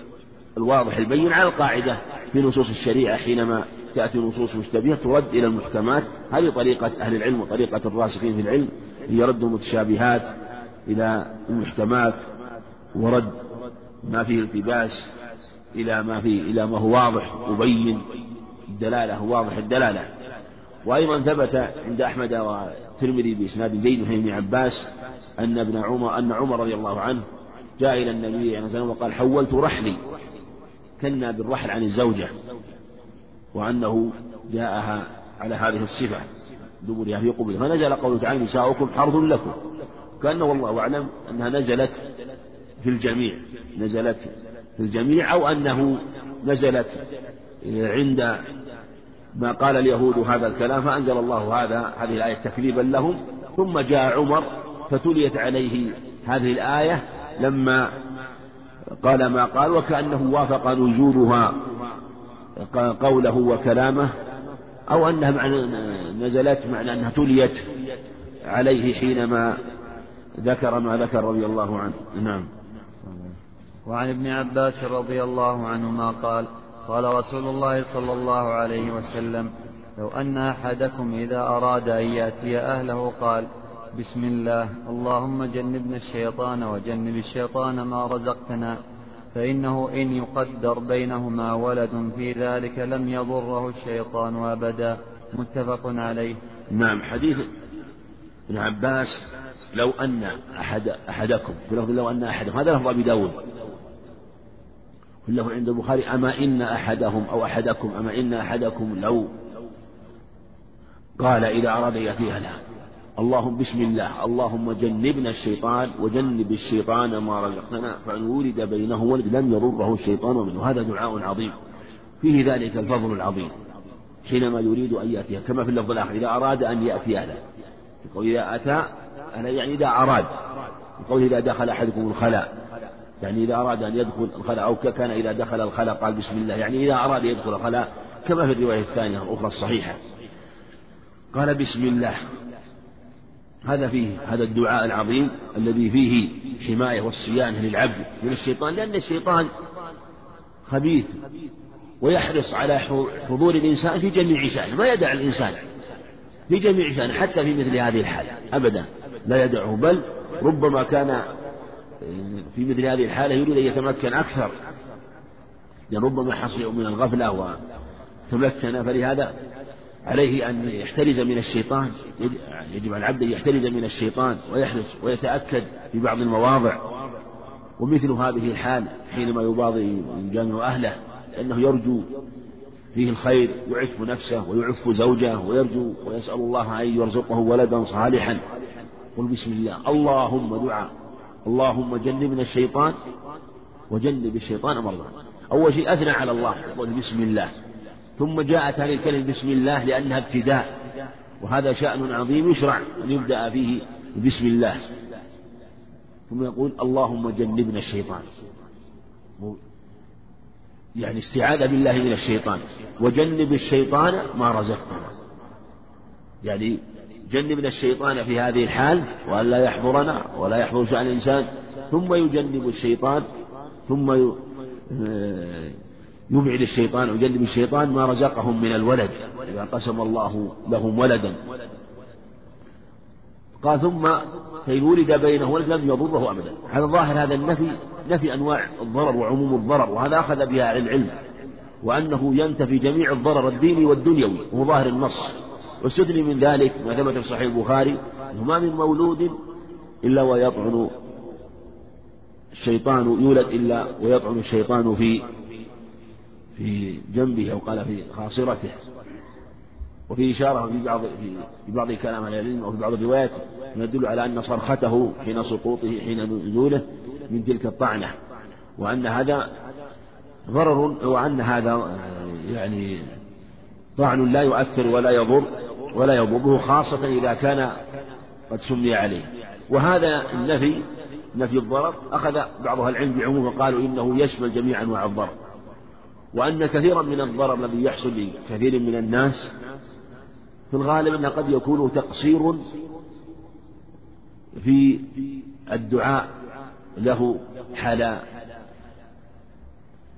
الواضح البين على القاعدة في نصوص الشريعة حينما تأتي نصوص مشتبهة ترد إلى المحكمات. هذه طريقة أهل العلم وطريقة الراسخين في العلم هي رد المتشابهات إلى المحكمات ورد ما فيه التباس إلى ما فيه إلى ما هو واضح مبين الدلالة واضح الدلالة. وأيضا ثبت عند أحمد والترمذي بإسناد جيد عن ابن عباس أن ابن عمر أن عمر رضي الله عنه جاء إلى النبي عليه وسلم وقال حولت رحلي كنا بالرحل عن الزوجة. وأنه جاءها على هذه الصفة. دبرها في قبل. فنزل قوله تعالى نساؤكم حرث لكم. كأنه والله أعلم أنها نزلت في الجميع. نزلت في الجميع أو أنه نزلت عند ما قال اليهود هذا الكلام. فأنزل الله هذا هذه الآية تكذيبا لهم. ثم جاء عمر فتليت عليه هذه الآية لما قال ما قال. وكأنه وافق نزولها قوله وكلامه أو أنها معنى نزلت معنى أنها تليت عليه حينما ذكر ما ذكر رضي الله عنه. نعم. وعن ابن عباس رضي الله عنهما قال قال رسول الله صلى الله عليه وسلم لو أن أحدكم إذا أراد أن يأتي أهله قال بسم الله اللهم جنبنا الشيطان وجنب الشيطان ما رزقتنا. فإنه إن يقدر بينهما ولد في ذلك لم يضره الشيطان أبدا. متفق عليه. نعم حديث ابن عباس لو أن أحد أحدكم لو أن أحدكم هذا لفظ أبي داود. له عند البخاري أما إن أحدهم أو أحدكم أما إن أحدكم لو؟ قال إذا أراد يأتيها لها اللهم بسم الله. اللهم جنبنا الشيطان وجنب الشيطان ما رزقتنا فإن ولد بينه ولد لم يضره الشيطان منه. هذا دعاء عظيم. فيه ذلك الفضل العظيم. حينما يريد أن يأتيها كما في اللفظ الآخر إذا أراد أن يأتي أهله يقول إذا أتى أنا يعني إذا أراد. يقول إذا دخل أحدكم الخلاء. يعني إذا أراد أن يدخل الخلاء أو كان إذا دخل الخلاء قال بسم الله. يعني إذا أراد يدخل الخلاء كما في الرواية الثانية الأخرى الصحيحة. قال بسم الله. هذا فيه هذا الدعاء العظيم الذي فيه حماية والصيانة للعبد من الشيطان لأن الشيطان خبيث ويحرص على حضور الإنسان في جميع شأنه ما يدع الإنسان في جميع شأنه حتى في مثل هذه الحالة أبدا لا يدعه بل ربما كان في مثل هذه الحالة يريد أن يتمكن أكثر لأن ربما حصل من الغفلة وتمكن فلهذا عليه أن يحترز من الشيطان يجب على العبد أن يحترز من الشيطان ويحرص ويتأكد في بعض المواضع. ومثل هذه الحال حينما يباضي جامع أهله لأنه يرجو فيه الخير يعف نفسه ويعف زوجه ويرجو ويسأل الله أن يرزقه ولدا صالحا. قل بسم الله اللهم دعاء اللهم جنبنا الشيطان وجنب الشيطان مرضى أول شيء أثنى على الله يقول بسم الله. ثم جاءت هذه الكلمة بسم الله لأنها ابتداء. وهذا شأن عظيم يشرع أن يبدأ فيه بسم الله. ثم يقول اللهم جنبنا الشيطان. يعني استعاذة بالله من الشيطان. وجنب الشيطان ما رزقتنا. يعني جنبنا الشيطان في هذه الحال وأن لا يحضرنا ولا يحضر شأن الإنسان. ثم يجنب الشيطان. ثم يبعد الشيطان ويجنب الشيطان ما رزقهم من الولد إذا قسم الله لهم ولدا. قال ثم فإن ولد بينه ولد لم يضره أبدا. هذا ظاهر هذا النفي نفي أنواع الضرر وعموم الضرر وهذا أخذ بها العلم وأنه ينتفي جميع الضرر الديني والدنيوي وهو ظاهر النص. واستدني من ذلك ما ثبت في صحيح البخاري أنه ما من مولود إلا ويطعن الشيطان يولد إلا ويطعن الشيطان في في جنبه أو قال في خاصرته. وفي إشارة في بعض في بعض كلام أهل العلم وفي بعض الروايات يدل على أن صرخته حين سقوطه حين نزوله من تلك الطعنة. وأن هذا ضرر وأن هذا يعني طعن لا يؤثر ولا يضر ولا يضره خاصة إذا كان قد سمي عليه. وهذا النفي نفي الضرر أخذ بعض أهل العلم بعموم وقالوا إنه يشمل جميع أنواع الضرر. وأن كثيرا من الضرر الذي يحصل لكثير من الناس في الغالب أنه قد يكون تقصير في الدعاء له حال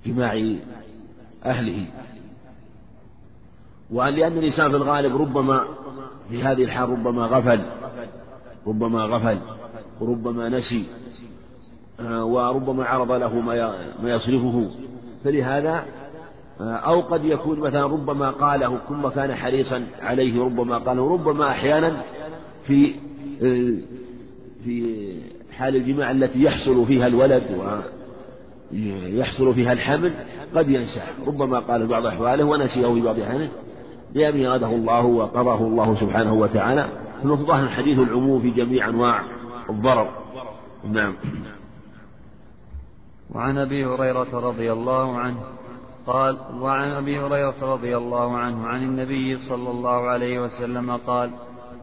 جماع أهله. وأن لأن الإنسان في الغالب ربما في هذه الحال ربما غفل ربما غفل وربما نسي آه، وربما عرض له ما يصرفه. فلهذا أو قد يكون مثلا ربما قاله ثم كان حريصا عليه ربما قاله ربما أحيانا في آه، في حال الجماع التي يحصل فيها الولد ويحصل فيها الحمل قد ينساه. ربما قال بعض أحواله ونسيه في بعض أحيانه بأن أراده الله وقضاه الله سبحانه وتعالى. تظاهر الحديث العموم في جميع أنواع الضرر. نعم. وعن أبي هريرة رضي الله عنه قال وعن أبي هريرة رضي الله عنه عن النبي صلى الله عليه وسلم قال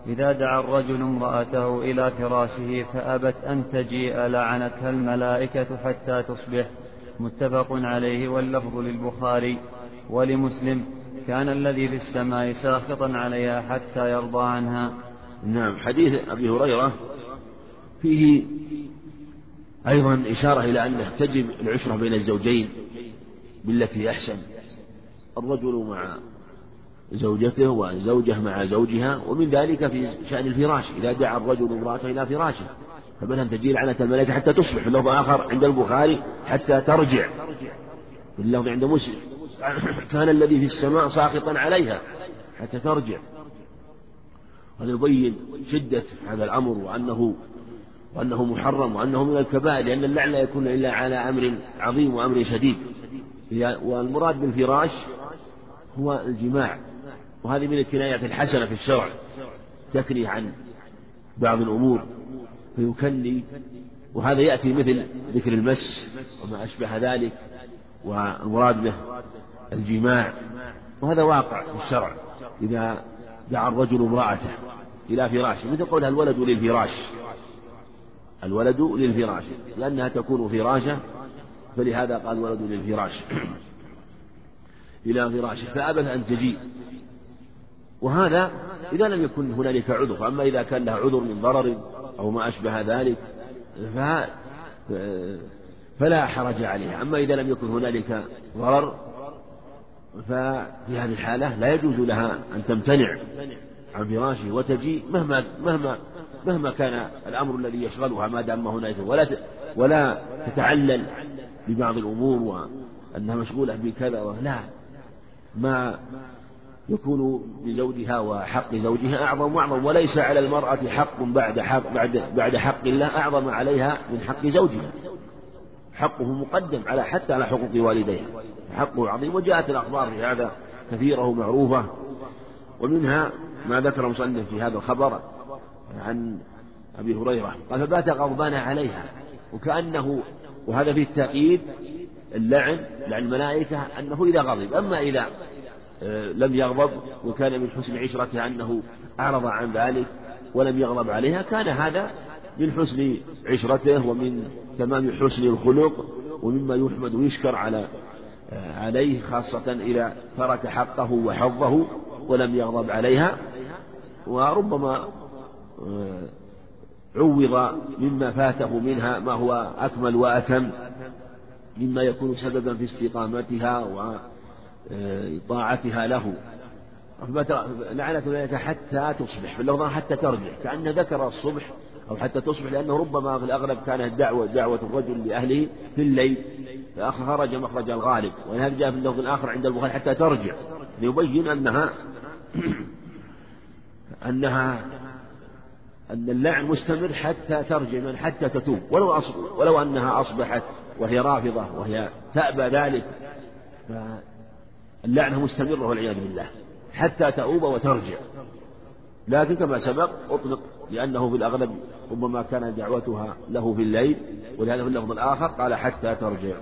إذا دعا الرجل امرأته إلى فراشه فأبت أن تجيء لعنتها الملائكة حتى تصبح. متفق عليه واللفظ للبخاري ولمسلم. كان الذي في السماء ساخطا عليها حتى يرضى عنها. نعم حديث أبي هريرة فيه أيضا إشارة إلى أنه تجب العشرة بين الزوجين. بالتي أحسن. الرجل مع زوجته والزوجة مع زوجها ومن ذلك في شأن الفراش. إذا دعا الرجل امرأته إلى فراشه فمثلا تجي لعنة الملائكة حتى تصبح اللفظ آخر عند البخاري حتى ترجع. اللفظ عند مسلم. <coughs> كان الذي في السماء ساقطا عليها حتى ترجع. هذا يبين شدة هذا الأمر وأنه وأنه محرم وأنه من الكبائر لأن اللعن لا يكون إلا على أمر عظيم وأمر شديد. والمراد بالفراش هو الجماع وهذه من الكنايات الحسنة في الشرع تكني عن بعض الأمور فيكني وهذا يأتي مثل ذكر المس وما أشبه ذلك والمراد به الجماع وهذا واقع في الشرع إذا دعا الرجل امرأته إلى فراشه مثل قولها الولد للفراش الولد للفراش لأنها تكون فراشة فلهذا قال ولد للفراش إلى فراشه فأبت أن تجيء وهذا إذا لم يكن هنالك عذر فأما إذا كان لها عذر من ضرر أو ما أشبه ذلك فلا حرج عليها. أما إذا لم يكن هنالك ضرر ففي هذه الحالة لا يجوز لها أن تمتنع عن فراشه وتجي مهما مهما مهما كان الأمر الذي يشغلها ما دام هنالك ولا ولا تتعلل ببعض الأمور وأنها مشغولة بكذا لا ما يكون لزوجها وحق زوجها أعظم وأعظم وليس على المرأة حق بعد حق بعد بعد حق الله أعظم عليها من حق زوجها. حقه مقدم على حتى على حقوق والديها. حقه عظيم وجاءت الأخبار في هذا كثيرة ومعروفة. ومنها ما ذكر مصنف في هذا الخبر عن أبي هريرة قال فبات غضبان عليها وكأنه وهذا فيه التأكيد اللعن لعن الملائكة أنه إذا غضب. أما إذا آه، لم يغضب وكان من حسن عشرته أنه أعرض عن ذلك ولم يغضب عليها كان هذا من حسن عشرته ومن تمام حسن الخلق ومما يحمد ويشكر على آه، عليه خاصة إذا ترك حقه وحظه ولم يغضب عليها. وربما آه، عوض مما فاته منها ما هو أكمل وأتم مما يكون سببا في استقامتها وطاعتها له. لعنة الملائكة حتى تصبح في اللفظ حتى ترجع كأن ذكر الصبح أو حتى تصبح لأنه ربما في الأغلب كانت دعوة دعوة الرجل لأهله في الليل فخرج مخرج الغالب ولهذا جاء في اللفظ الآخر عند البخاري حتى ترجع ليبين أنها <coughs> أنها أن اللعن مستمر حتى ترجع من حتى تتوب. ولو أصب ولو أنها أصبحت وهي رافضة وهي تأبى ذلك فاللعنة مستمرة والعياذ بالله حتى تؤوب وترجع. لكن كما سبق أطلق لأنه في الأغلب ربما كان دعوتها له في الليل ولهذا في اللفظ الآخر قال حتى ترجع.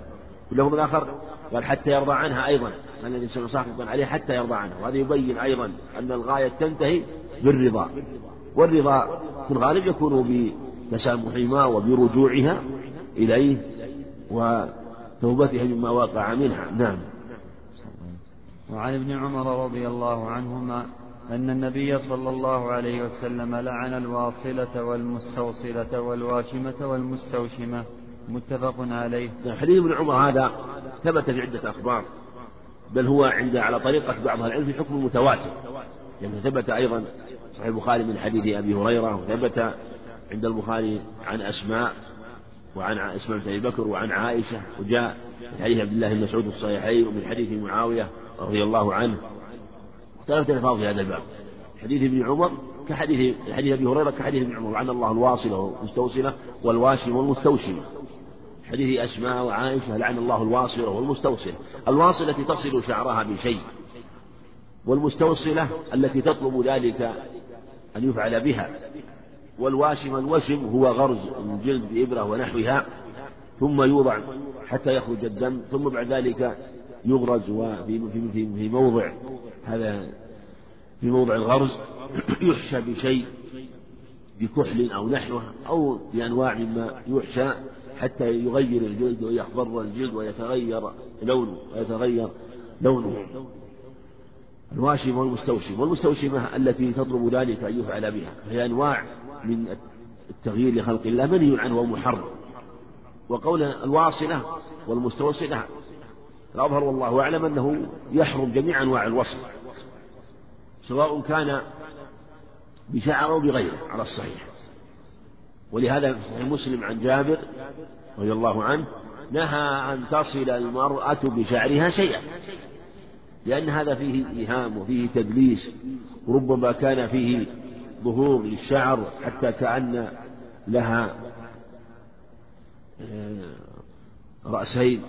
في اللفظ الآخر قال حتى يرضى عنها أيضا أن الإنسان ساخطا عليه حتى يرضى عنها. وهذا يبين أيضا أن الغاية تنتهي بالرضا. والرضا في الغالب يكون بتسامحهما وبرجوعها إليه وتوبتها مما وقع منها. نعم. وعن ابن عمر رضي الله عنهما أن النبي صلى الله عليه وسلم لعن الواصلة والمستوصلة والواشمة والمستوشمة. متفق عليه. نعم، حديث ابن عمر هذا ثبت في عدة أخبار بل هو عند على طريقة بعض العلم في حكم متواتر يعني ثبت أيضا صحيح البخاري من حديث أبي هريرة وثبت عند البخاري عن أسماء وعن اسماء بن أبي بكر وعن عائشة وجاء من حديث عبد الله بن مسعود الصحيحين ومن حديث معاوية رضي الله عنه. اختلفت الألفاظ في هذا الباب. حديث ابن عمر كحديث حديث أبي هريرة كحديث ابن عمر. وعن الله الواصلة والمستوصلة والواشم والمستوشمة حديث أسماء وعائشة لعن الله الواصلة والمستوصلة. الواصلة تصل شعرها بشيء. والمستوصلة التي تطلب ذلك أن يفعل بها. والواشم الوشم هو غرز الجلد بإبرة ونحوها ثم يوضع حتى يخرج الدم ثم بعد ذلك يغرز في موضع هذا في موضع الغرز <clears throat> يحشى بشيء بكحل أو نحوه أو بأنواع مما يحشى حتى يغير الجلد ويخضر الجلد ويتغير لونه ويتغير لونه. الواشم والمستوشم. والمستوشمة التي تطلب ذلك أن يفعل بها هي أنواع من التغيير لخلق الله منهي عنه ومحرم. وقول الواصلة والمستوصلة الأظهر والله أعلم أنه يحرم جميع أنواع الوصل سواء كان بشعر أو بغيره على الصحيح. ولهذا في صحيح مسلم عن جابر رضي الله عنه نهى أن تصل المرأة بشعرها شيئا. لأن هذا فيه إيهام وفيه تدليس وربما كان فيه ظهور للشعر حتى كأن لها آه، رأسين.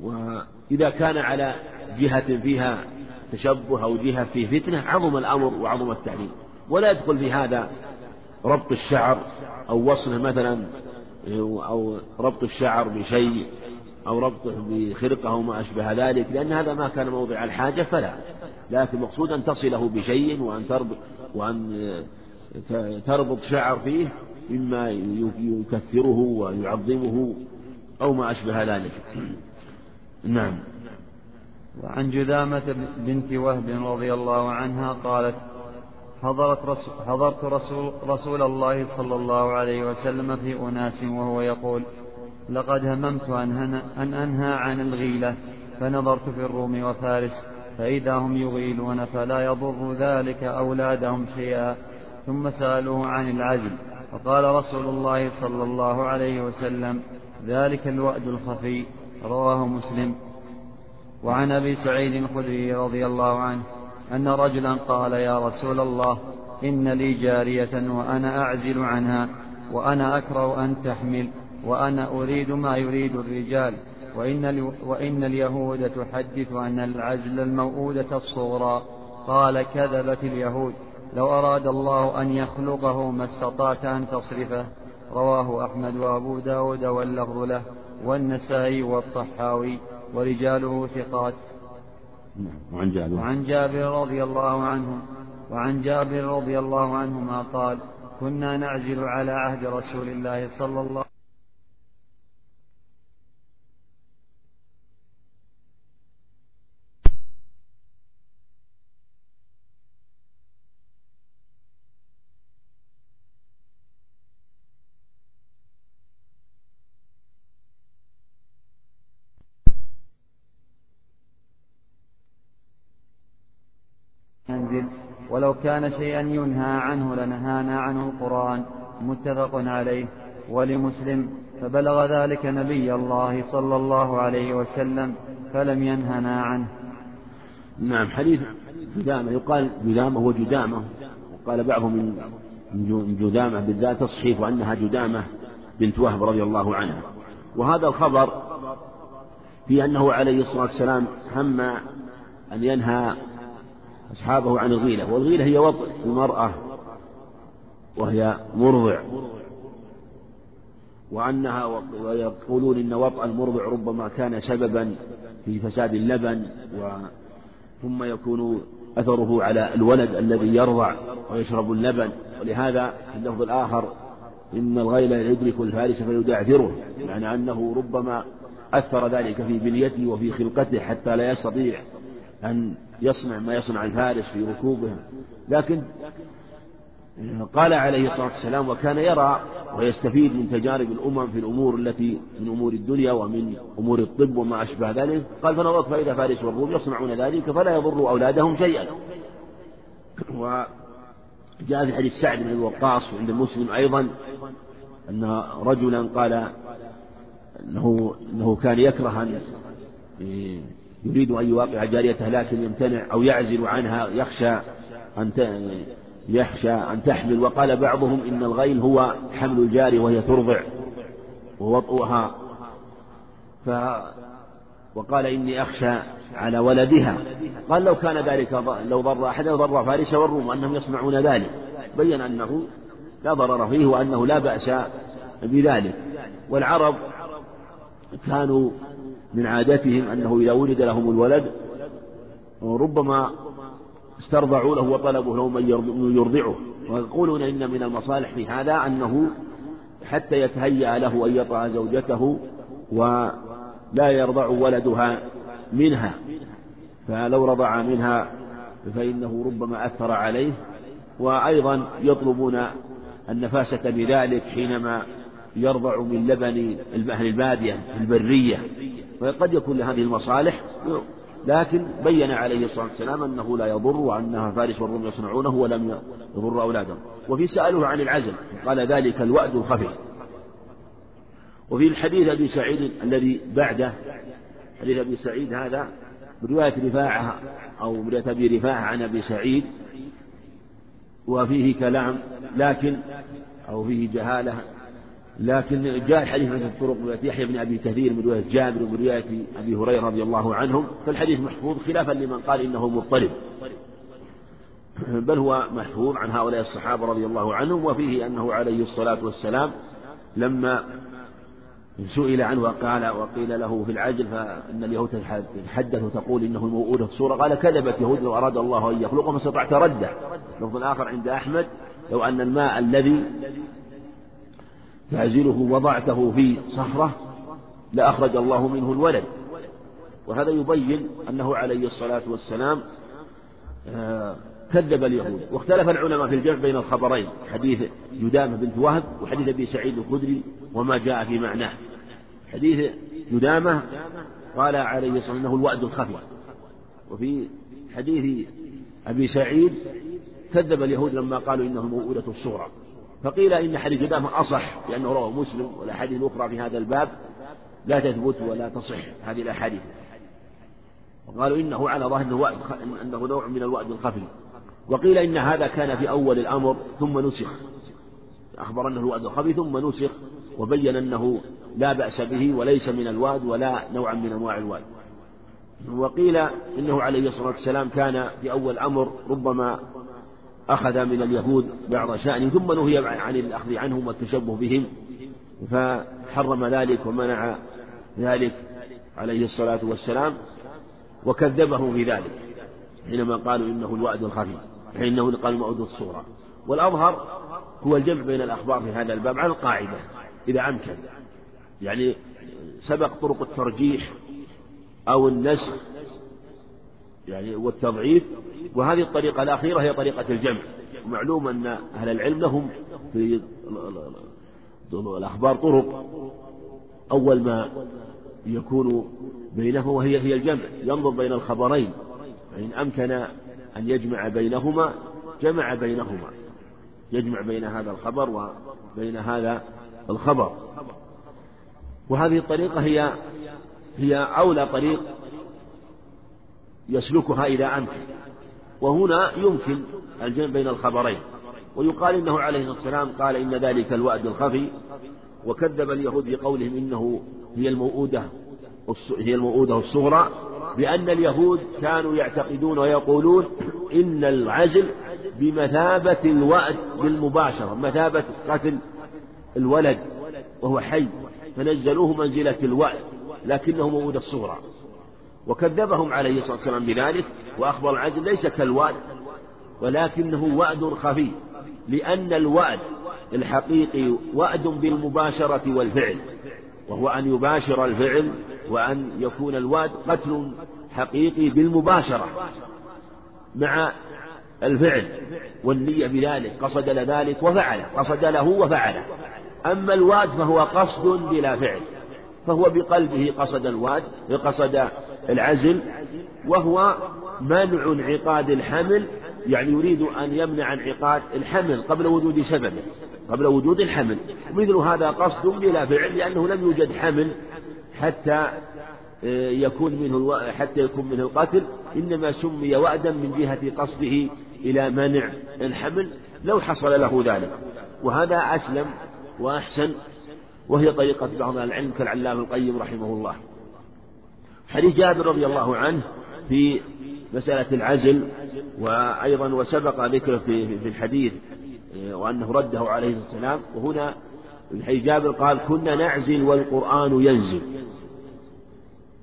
وإذا كان على جهة فيها تشبه أو جهة فيه فتنة عظم الأمر وعظم التحريم. ولا يدخل في هذا ربط الشعر أو وصله مثلا أو ربط الشعر بشيء أو ربطه بخرقة أو ما أشبه ذلك لأن هذا ما كان موضع الحاجة فلا. لكن المقصود أن تصله بشيء وأن تربط وأن تربط شعر فيه مما يكثره ويعظمه أو ما أشبه ذلك. نعم. وعن جذامة بنت وهب رضي الله عنها قالت حضرت رسول حضرت رسول, رسول الله صلى الله عليه وسلم في أناس وهو يقول لقد هممت أن, أن أنهى عن الغيلة فنظرت في الروم وفارس فإذا هم يغيلون فلا يضر ذلك أولادهم شيئا ثم سألوه عن العزل فقال رسول الله صلى الله عليه وسلم ذلك الوأد الخفي رواه مسلم. وعن أبي سعيد الخدري رضي الله عنه أن رجلا قال يا رسول الله إن لي جارية وأنا أعزل عنها وأنا أكره أن تحمل. وأنا أريد ما يريد الرجال وإن, وإن اليهود تحدث أن العزل الموؤودة الصغرى. قال كذبت اليهود. لو أراد الله أن يخلقه ما استطعت أن تصرفه. رواه أحمد وأبو داود واللفظ له والنسائي والطحاوي ورجاله ثقات. وعن جابر. وعن جابر رضي الله عنه وعن جابر رضي الله عنهما قال كنا نعزل على عهد رسول الله صلى الله ولو كان شيئا ينهى عنه لنهانا عنه القرآن. متفق عليه. ولمسلم فبلغ ذلك نبي الله صلى الله عليه وسلم فلم ينهنا عنه. نعم حديث جدامة. يقال جدامة هو جدامة. وقال بعضهم من جدامة بالذات تصحيف أنها جدامة بنت وهب رضي الله عنها. وهذا الخبر في أنه عليه الصلاة والسلام هم أن ينهى أصحابه عن الغيلة والغيلة هي وضع المرأة وهي مرضع. وأنها ويقولون إن وضع المرضع ربما كان سببا في فساد اللبن و ثم يكون أثره على الولد الذي يرضع ويشرب اللبن. ولهذا في اللفظ الآخر إن الغيل يدرك الفارس فيدعثره يعني أنه ربما أثر ذلك في بنيته وفي خلقته حتى لا يستطيع أن يصنع ما يصنع الفارس في ركوبه لكن قال عليه الصلاة والسلام وكان يرى ويستفيد من تجارب الأمم في الأمور التي من أمور الدنيا ومن أمور الطب وما أشبه ذلك. قال فنظرت فإذا فارس والروم يصنعون ذلك فلا يضر أولادهم شيئا. وجاء في حديث سعد بن الوقاص وعند مسلم أيضا أن رجلا قال أنه أنه كان يكره أن يريد أن يواقع جاريته لكن يمتنع أو يعزل عنها يخشى أن يخشى أن تحمل. وقال بعضهم إن الغيل هو حمل الجارية وهي ترضع ووطئها ف وقال إني أخشى على ولدها. قال لو كان ذلك لو ضر أحدا ضر فارس والروم أنهم يصنعون ذلك. بين أنه لا ضرر فيه وأنه لا بأس بذلك. والعرب كانوا من عادتهم أنه إذا ولد لهم الولد ربما استرضعوا له وطلبوا له من يرضعه. ويقولون إن من المصالح في هذا أنه حتى يتهيأ له أن يطع زوجته ولا يرضع ولدها منها. فلو رضع منها فإنه ربما أثر عليه. وأيضا يطلبون النفاسة بذلك حينما يرضع من لبن أهل البادية البرية. وقد يكون لهذه المصالح لكن بين عليه الصلاة والسلام أنه لا يضر وأنها فارس والروم يصنعونه ولم يضر أولادهم. وفي سأله عن العزل قال ذلك الوأد الخفي. وفي الحديث أبي سعيد الذي بعده حديث أبي سعيد هذا برواية رفاعة أو برواية أبي رفاعة عن أبي سعيد وفيه كلام لكن أو فيه جهالة لكن جاء الحديث من الطرق رواية يحيى بن أبي كثير من رواية جابر ومن رواية أبي هريرة رضي الله عنهم فالحديث محفوظ خلافا لمن قال إنه مضطرب. بل هو محفوظ عن هؤلاء الصحابة رضي الله عنهم وفيه أنه عليه الصلاة والسلام لما سئل عنه وقال وقيل له في العجل فإن اليهود تحدث تقول إنه موؤودة الصورة قال كذبت يهود لو أراد الله أن يخلقه ما استطعت رده. لفظ آخر عند أحمد لو أن الماء الذي تعزله وضعته في صخرة لأخرج الله منه الولد. وهذا يبين أنه عليه الصلاة والسلام آه، كذب اليهود. واختلف العلماء في الجمع بين الخبرين حديث يدامة بنت وهب وحديث أبي سعيد الخدري وما جاء في معناه. حديث يدامة قال عليه الصلاة والسلام أنه الوأد الخفي. وفي حديث أبي سعيد كذب اليهود لما قالوا إنه موؤودة الصغرى. فقيل إن حديث يدامة أصح لأنه رواه مسلم والأحاديث الأخرى في هذا الباب لا تثبت ولا تصح هذه الأحاديث. وقالوا إنه على ظاهر أنه, نوع من الوأد الخفي. وقيل إن هذا كان في أول الأمر ثم نسخ. أخبر أنه الوأد الخفي ثم نسخ وبين أنه لا بأس به وليس من الواد ولا نوعا من أنواع الواد وقيل إنه عليه الصلاة والسلام كان في أول الأمر ربما أخذ من اليهود بعض شأنه ثم نهي عن الأخذ عنهم والتشبه بهم فحرم ذلك ومنع ذلك عليه الصلاة والسلام وكذبه في ذلك حينما قالوا إنه الوعد الخفي حينه قالوا موعد الصورة. والأظهر هو الجمع بين الأخبار في هذا الباب على القاعدة إذا أمكن. يعني سبق طرق الترجيح أو النسخ يعني والتضعيف وهذه الطريقة الأخيرة هي طريقة الجمع. ومعلوم أن أهل العلم لهم في الأخبار طرق. أول ما يكون بينه وهي هي الجمع. ينظر بين الخبرين. فإن أمكن أن يجمع بينهما جمع بينهما. يجمع بين هذا الخبر وبين هذا الخبر. وهذه الطريقة هي هي أولى طريق يسلكها إذا أمكن وهنا يمكن الجمع بين الخبرين. ويقال إنه عليه الصلاة والسلام قال إن ذلك الوعد الخفي. وكذب اليهود بقولهم إنه هي الموؤودة هي الموؤودة الصغرى بأن اليهود كانوا يعتقدون ويقولون إن العزل بمثابة الوأد بالمباشرة مثابة قتل الولد وهو حي. فنزلوه منزلة الوأد لكنه موؤودة الصغرى وكذبهم عليه الصلاة والسلام بذلك وأخبر العزل ليس كالوعد ولكنه وعد خفي لأن الوعد الحقيقي وعد بالمباشرة والفعل وهو أن يباشر الفعل وأن يكون الوعد قتل حقيقي بالمباشرة مع الفعل والنية بذلك قصد لذلك وفعله قصد له وفعله أما الوعد فهو قصد بلا فعل. فهو بقلبه قصد الواد قصد العزل وهو منع انعقاد الحمل يعني يريد أن يمنع انعقاد الحمل قبل وجود سببه قبل وجود الحمل. مثل هذا قصد بلا فعل لأنه لم يوجد حمل حتى آه، يكون منه حتى يكون منه القتل. إنما سمي وعدا من جهة قصده إلى منع الحمل. لو حصل له ذلك. وهذا أسلم وأحسن وهي طريقة بعض العلم كالعلام القيم رحمه الله. حديث جابر رضي الله عنه في مسألة العزل وأيضا وسبق ذكره في في الحديث وأنه رده عليه السلام. وهنا حديث جابر قال كنا نعزل والقرآن ينزل.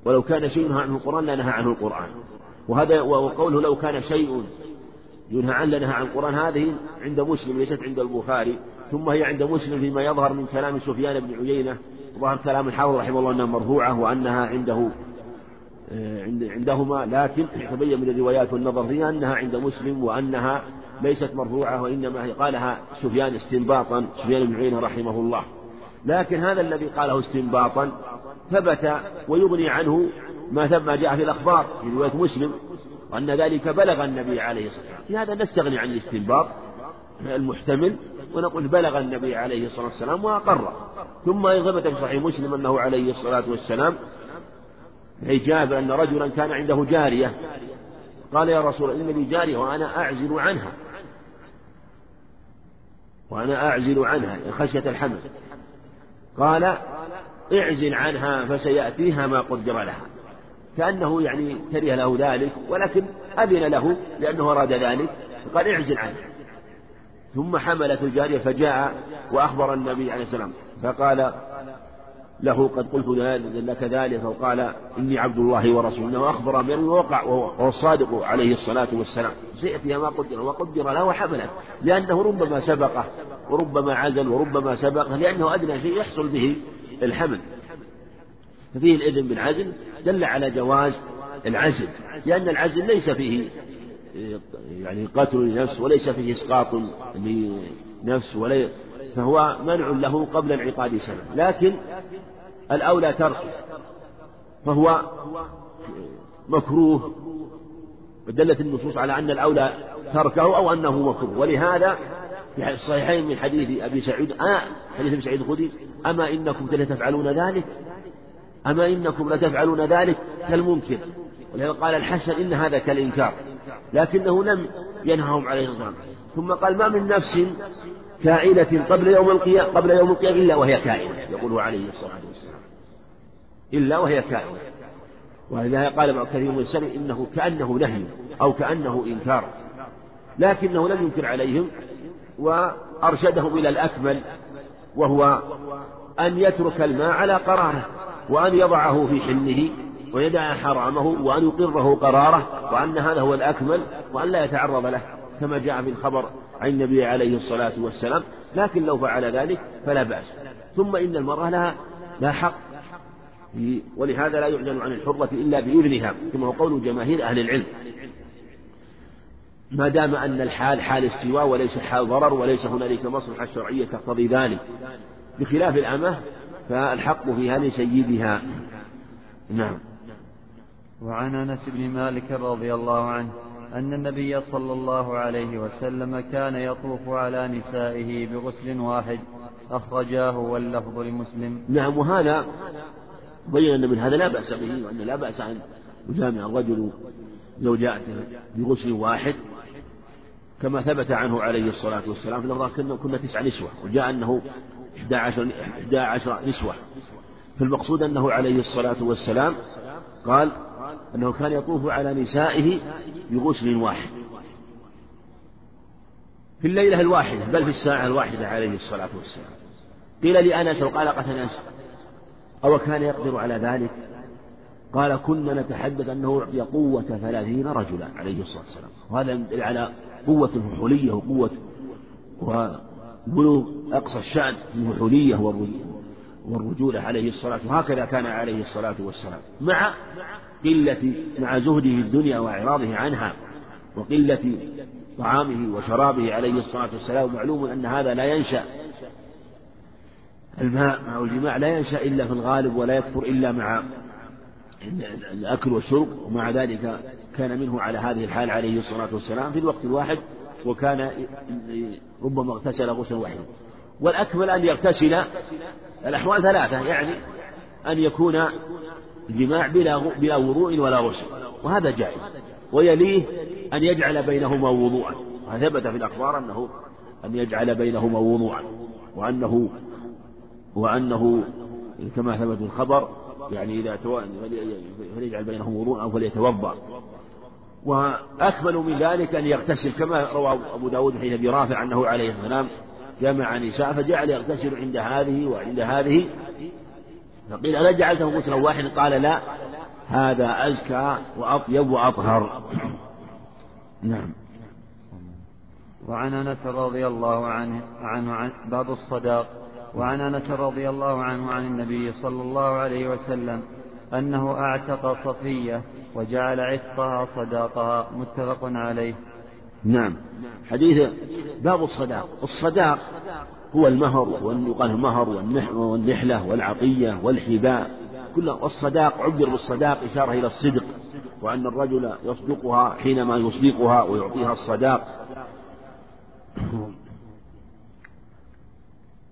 ولو كان شيء ينهى عنه القرآن لنهى عنه القرآن. وهذا وقوله لو كان شيء ينهى عنه لنهى عن القرآن هذه عند مسلم ليست عند البخاري. ثم هي عند مسلم فيما يظهر من كلام سفيان بن عيينة ظهر كلام الحافظ رحمه الله أنها مرفوعة وأنها عنده آه، عندهما لكن تبين من الروايات والنظر فيها أنها عند مسلم وأنها ليست مرفوعة وإنما هي قالها سفيان استنباطا سفيان بن عيينة رحمه الله. لكن هذا الذي قاله استنباطا ثبت ويغني عنه ما ما جاء في الأخبار في رواية مسلم وأن ذلك بلغ النبي عليه الصلاة والسلام. في هذا نستغني عن الاستنباط المحتمل ونقول بلغ النبي عليه الصلاة والسلام وأقر. ثم ثبت في صحيح مسلم أنه عليه الصلاة والسلام أي جابر أن رجلا كان عنده جارية. قال يا رسول الله إن لي جارية وأنا أعزل عنها. وأنا أعزل عنها خشية الحمل. قال اعزل عنها فسيأتيها ما قدر لها. كأنه يعني كره له ذلك ولكن أذن له لأنه أراد ذلك. فقال اعزل عنها. ثم حملت الجارية فجاء وأخبر النبي عليه السلام فقال له قد قلت لك ذلك فقال إني عبد الله ورسوله وأخبر بأنه وقع وهو الصادق عليه الصلاة والسلام. سيأتي ما قدر وقدر له وحمله لأنه ربما سبقه وربما عزل وربما سبقه لأنه أدنى شيء يحصل به الحمل. ففيه الإذن بالعزل دل على جواز العزل لأن العزل ليس فيه يعني قتل لنفس وليس فيه إسقاط لنفس ولا فهو منع له قبل انعقاد سنة. لكن الأولى تركه فهو مكروه. دلت النصوص على أن الأولى تركه أو أنه مكروه. ولهذا في الصحيحين من حديث أبي سعيد آه حديث أبي سعيد الخدري أما إنكم لتفعلون ذلك؟ أما إنكم لتفعلون ذلك كالممكن. ولهذا قال الحسن إن هذا كالإنكار. لكنه لم ينههم عليه الصلاة والسلام. ثم قال ما من نفس كائنة قبل يوم القيامة قبل يوم القيامة إلا وهي كائنة يقول عليه الصلاة والسلام. إلا وهي كائنة. ولذلك قال بعض كثير من إنه كأنه نهي أو كأنه إنكار لكنه لم ينكر عليهم وأرشدهم إلى الأكمل وهو أن يترك الماء على قراره وأن يضعه في حله ويدع حرامه وأن يقره قراره وأن هذا هو الأكمل وأن لا يتعرض له كما جاء في الخبر عن النبي عليه الصلاة والسلام. لكن لو فعل ذلك فلا بأس. ثم إن المرأة لها لا حق. ولهذا لا يعلن عن الحرة إلا بإذنها كما هو قول جماهير أهل العلم. ما دام أن الحال حال استواء وليس حال ضرر وليس هنالك مصلحة شرعية تقتضي ذلك. بخلاف الأمة فالحق فيها لسيدها نعم. وعن أنس بن مالك رضي الله عنه أن النبي صلى الله عليه وسلم كان يطوف على نسائه بغسل واحد أخرجاه واللفظ لمسلم. نعم وهذا بين أن من هذا لا بأس به وأن لا بأس أن يجامع الرجل زوجاته بغسل واحد كما ثبت عنه عليه الصلاة والسلام في الأرض كنا, كنا تسع نسوة وجاء أنه 11 11 نسوة. فالمقصود أنه عليه الصلاة والسلام قال أنه كان يطوف على نسائه بغسل واحد في الليلة الواحدة بل في الساعة الواحدة عليه الصلاة والسلام. قيل لأنس وقال قتل أنس. أو كان يقدر على ذلك؟ قال كنا نتحدث أنه أعطي قوة ثلاثين رجلا عليه الصلاة والسلام. وهذا يدل على قوة الفحولية وقوة وبلوغ أقصى الشأن في الفحولية والرجولة عليه الصلاة وهكذا كان عليه الصلاة والسلام. مع قلة مع زهده الدنيا وإعراضه عنها وقلة طعامه وشرابه عليه الصلاة والسلام معلوم أن هذا لا ينشأ. الماء مع الجماع لا ينشأ إلا في الغالب ولا يكثر إلا مع الأكل والشرب ومع ذلك كان منه على هذه الحال عليه الصلاة والسلام في الوقت الواحد وكان ربما اغتسل غسلا واحدا والأكمل أن يغتسل الأحوال ثلاثة يعني أن يكون الجماع بلا بلا وضوء ولا غسل. وهذا جائز. ويليه أن يجعل بينهما وضوءا. وثبت في الأخبار أنه أن يجعل بينهما وضوءا. وأنه وأنه كما ثبت الخبر يعني إذا فليجعل بينهم وضوء أو فليتوضأ. وأكمل من ذلك أن يغتسل كما روى أبو داود حين أبي رافع أنه عليه السلام جمع نساء فجعل يغتسل عند هذه وعند هذه فقيل ألا جعلته غسلا واحدا؟ قال لا هذا أزكى وأطيب وأطهر. <coughs> نعم. وعن أنس رضي الله عنه عنه عن باب الصداق وعن أنس رضي الله عنه عن النبي صلى الله عليه وسلم أنه أعتق صفية وجعل عتقها صداقها متفق عليه. نعم. حديث باب الصداق. الصداق هو المهر ويقال المهر والنحلة والعطية والحباء. كل والصداق عبر بالصداق إشارة إلى الصدق وأن الرجل يصدقها حينما يصدقها ويعطيها الصداق.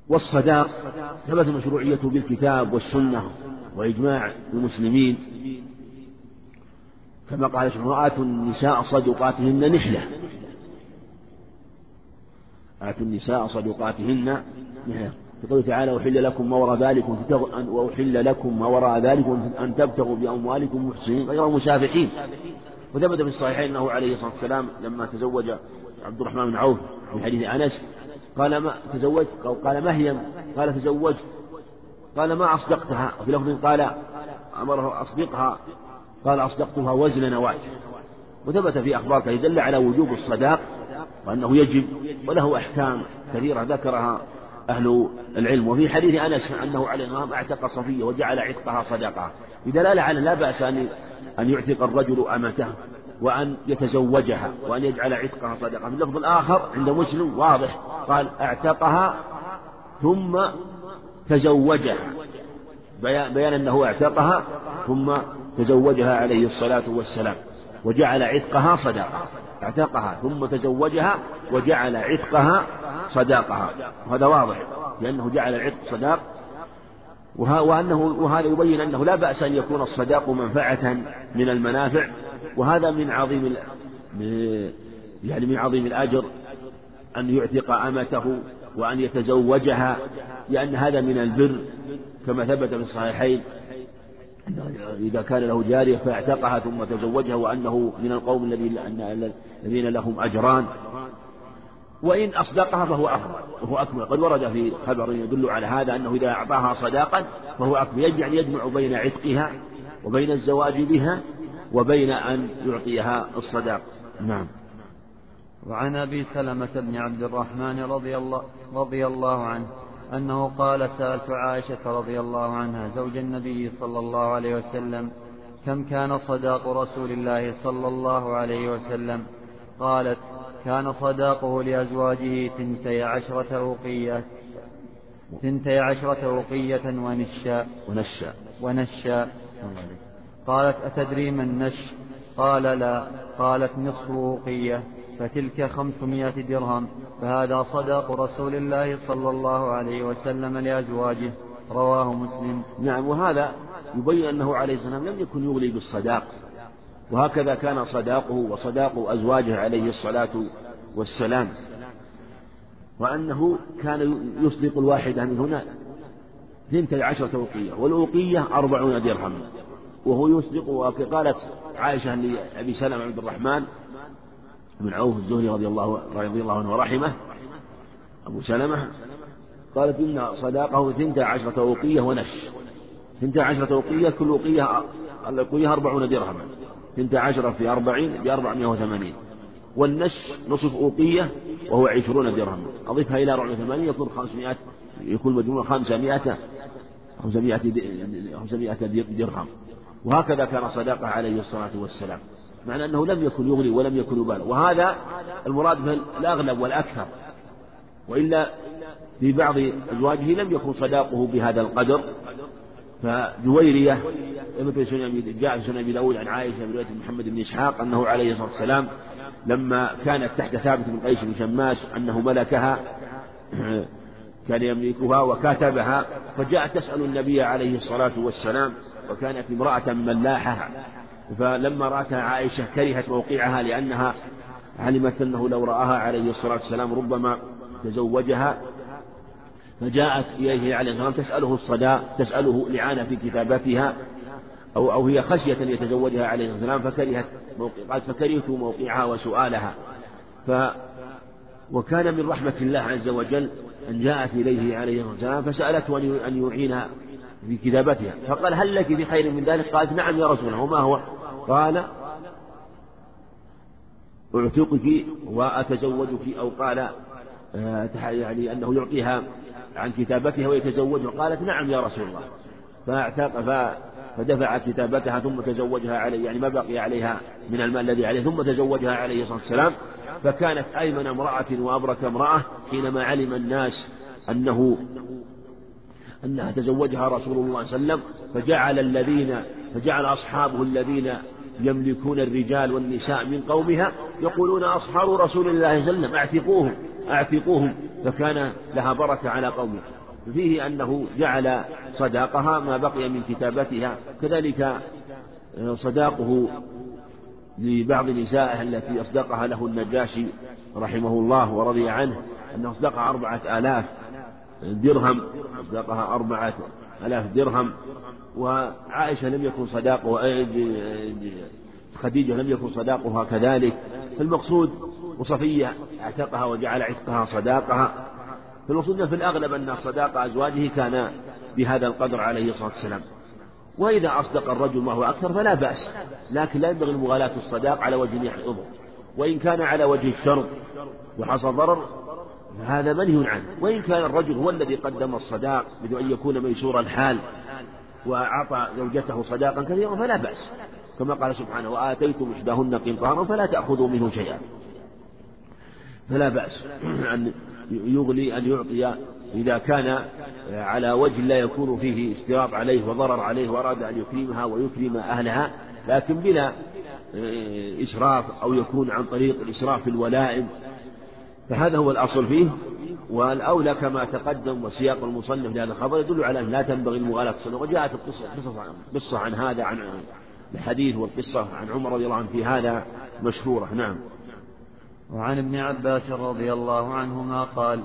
والصداق ثبت مشروعيته بالكتاب والسنة وإجماع المسلمين. كما قال آتوا النساء صدقاتهن نحلة. آتوا النساء صدقاتهن قوله تعالى أحل لكم ما وراء ذلكم وأحل لكم ما وراء ذلكم أن تبتغوا بأموالكم محسنين غير مسافحين وثبت في الصحيحين أنه عليه الصلاة والسلام لما تزوج عبد الرحمن بن عوف في حديث أنس قال ما تزوجت قال ما هي؟ قال تزوجت. قال ما أصدقتها؟ وفي لفظ قال أمره أصدقها. قال أصدقتها وزن نواة وثبت في أخبار دل على وجوب الصداق وأنه يجب وله أحكام كثيرة ذكرها أهل العلم. وفي حديث أنس أنه عليه الصلاة أعتق صفية وجعل عتقها صدقة. بدلالة على لا بأس أن أن يعتق الرجل أمته وأن يتزوجها وأن يجعل عتقها صدقة. من اللفظ الآخر عند مسلم واضح. قال اعتقها ثم تزوجها. بيان أنه اعتقها ثم تزوجها عليه الصلاة والسلام. وجعل عتقها صدقة. اعتقها ثم تزوجها وجعل عتقها صداقها. وهذا واضح لأنه جعل العتق صداق. وأنه وهذا يبين أنه لا بأس أن يكون الصداق منفعة من المنافع. وهذا من عظيم يعني من عظيم الأجر أن يعتق أمته وأن يتزوجها لأن هذا من البر كما ثبت في الصحيحين. إذا كان له جارية فاعتقها ثم تزوجها وأنه من القوم الذين لهم أجران. وإن أصدقها فهو أفضل وهو أكمل قد ورد في خبر يدل على هذا أنه إذا أعطاها صداقا فهو أكمل يجب أن يجمع بين عتقها وبين الزواج بها وبين أن يعطيها الصداق. نعم. وعن أبي سلمة بن عبد الرحمن رضي الله, رضي الله عنه. أنه قال سألت عائشة رضي الله عنها زوج النبي صلى الله عليه وسلم كم كان صداق رسول الله صلى الله عليه وسلم؟ قالت كان صداقه لأزواجه ثنتي عشرة أوقية ثنتي عشرة أوقية ونشا. ونشا. ونشا. قالت أتدري ما النش قال لا. قالت نصف أوقية فتلك خمسمائة درهم فهذا صداق رسول الله صلى الله عليه وسلم لأزواجه. رواه مسلم. نعم وهذا يبين أنه عليه السلام لم يكن يغلي بالصداق. وهكذا كان صداقه وصداق أزواجه عليه الصلاة والسلام. وأنه كان يصدق الواحدة منهن ثنتي عشرة أوقية والأوقية أربعون درهم. وهو يصدق وقالت عائشة لأبي سلمة عبد الرحمن بن عوف الزهري رضي الله رضي الله عنه ورحمه أبو سلمة قالت إن صداقه ثنتا عشرة أوقية ونش. ثنتا عشرة أوقية كل أوقية الأوقية أربعون درهما. ثنتا عشرة في أربعين بأربعمائة وثمانين. والنش نصف أوقية وهو عشرون درهما أضيفها إلى أربعمائة وثمانين يكون خمسمائة يكون مجموع خمسمائة خمسمائة درهم. وهكذا كان صداقه عليه الصلاة والسلام. معنى أنه لم يكن يغني ولم يكن يبالغ. وهذا المراد الأغلب والأكثر. وإلا في بعض أزواجه لم يكن صداقه بهذا القدر. فجويرية جاء في سنن أبي داود عن عائشة بن محمد بن إسحاق أنه عليه الصلاة والسلام لما كانت تحت ثابت بن قيس بن شماس أنه ملكها كان يملكها وكاتبها فجاءت تسأل النبي عليه الصلاة والسلام وكانت امرأة ملاحة. فلما رأتها عائشة كرهت موقعها لأنها علمت أنه لو رآها عليه الصلاة والسلام ربما تزوجها فجاءت إليه عليه الصلاة والسلام تسأله الصداء تسأله الإعانة في كتابتها أو أو هي خشية أن يتزوجها عليه الصلاة والسلام فكرهت قالت فكرهت موقعها وسؤالها. ف وكان من رحمة الله عز وجل أن جاءت إليه عليه الصلاة والسلام فسألته أن يعين في كتابتها. فقال هل لك في خير من ذلك؟ قالت نعم يا رسول الله وما هو؟ قال أعتقك وأتزوجك أو قال آه، يعني أنه يعطيها عن كتابتها ويتزوجها قالت نعم يا رسول الله. فاعتق فدفع كتابتها ثم تزوجها عليه يعني ما بقي عليها من المال الذي عليه ثم تزوجها عليه الصلاة والسلام. فكانت أيمن امرأة وأبرك امرأة حينما علم الناس أنه أنها تزوجها رسول الله صلى الله عليه وسلم فجعل الذين فجعل أصحابه الذين يملكون الرجال والنساء من قومها يقولون أصحاب رسول الله صلى الله عليه وسلم اعتقوهم اعتقوهم فكان لها بركة على قومها. فيه أنه جعل صداقها ما بقي من كتابتها كذلك آه، صداقه لبعض نسائه التي أصدقها له النجاشي رحمه الله ورضي عنه أنه أصدقها أربعة آلاف درهم أصدقها أربعة آلاف درهم وعائشة لم يكن صداقه خديجة لم يكن صداقها كذلك. فالمقصود وصفية اعتقها وجعل عتقها صداقها. فالمقصود في الأغلب أن صداق أزواجه كان بهذا القدر عليه الصلاة والسلام. وإذا أصدق الرجل ما هو أكثر فلا بأس لكن لا ينبغي مغالاة الصداق على وجه يحفظه وإن كان على وجه الشرط وحصل ضرر فهذا منهي عنه. وإن كان الرجل هو الذي قدم الصداق بدون أن يكون ميسور الحال وأعطى زوجته صداقا كثيرا فلا بأس. كما قال سبحانه وآتيتم إحداهن قنطارا فلا تأخذوا منه شيئا. فلا بأس <clears throat> أن يغلي أن يعطي إذا كان على وجه لا يكون فيه اشتراط عليه وضرر عليه وأراد أن يكرمها ويكرم أهلها لكن بلا إسراف أو يكون عن طريق الإسراف في الولائم فهذا هو الأصل فيه والأولى كما تقدم وسياق المصنف لهذا الخبر يدل على أن لا تنبغي المغالاة الصدقة وجاءت القصة قصة عن هذا عن الحديث والقصة عن عمر رضي الله عنه في هذا مشهورة. نعم. وعن ابن عباس رضي الله عنهما قال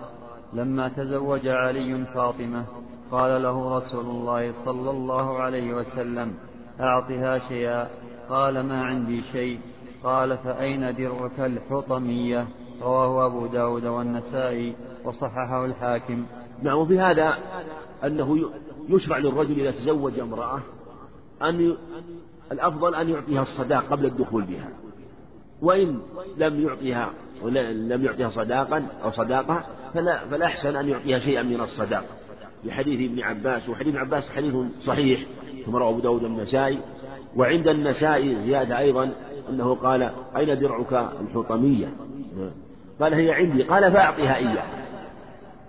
لما تزوج علي فاطمة قال له رسول الله صلى الله عليه وسلم أعطها شيئا؟ قال ما عندي شيء. قال فأين درعك الحطمية؟ رواه أبو داود والنسائي وصححه الحاكم. نعم وفي هذا أنه يشرع للرجل إذا تزوج امرأة أن الأفضل أن يعطيها الصداق قبل الدخول بها. وإن لم يعطيها لم يعطيها صداقا أو صداقة فلا فالأحسن أن يعطيها شيئا من الصداقة لحديث ابن عباس وحديث ابن عباس حديث صحيح كما رواه أبو داود النسائي وعند النسائي زيادة أيضا أنه قال أين درعك الحطمية؟ قال هي عندي. قال فأعطها إياها.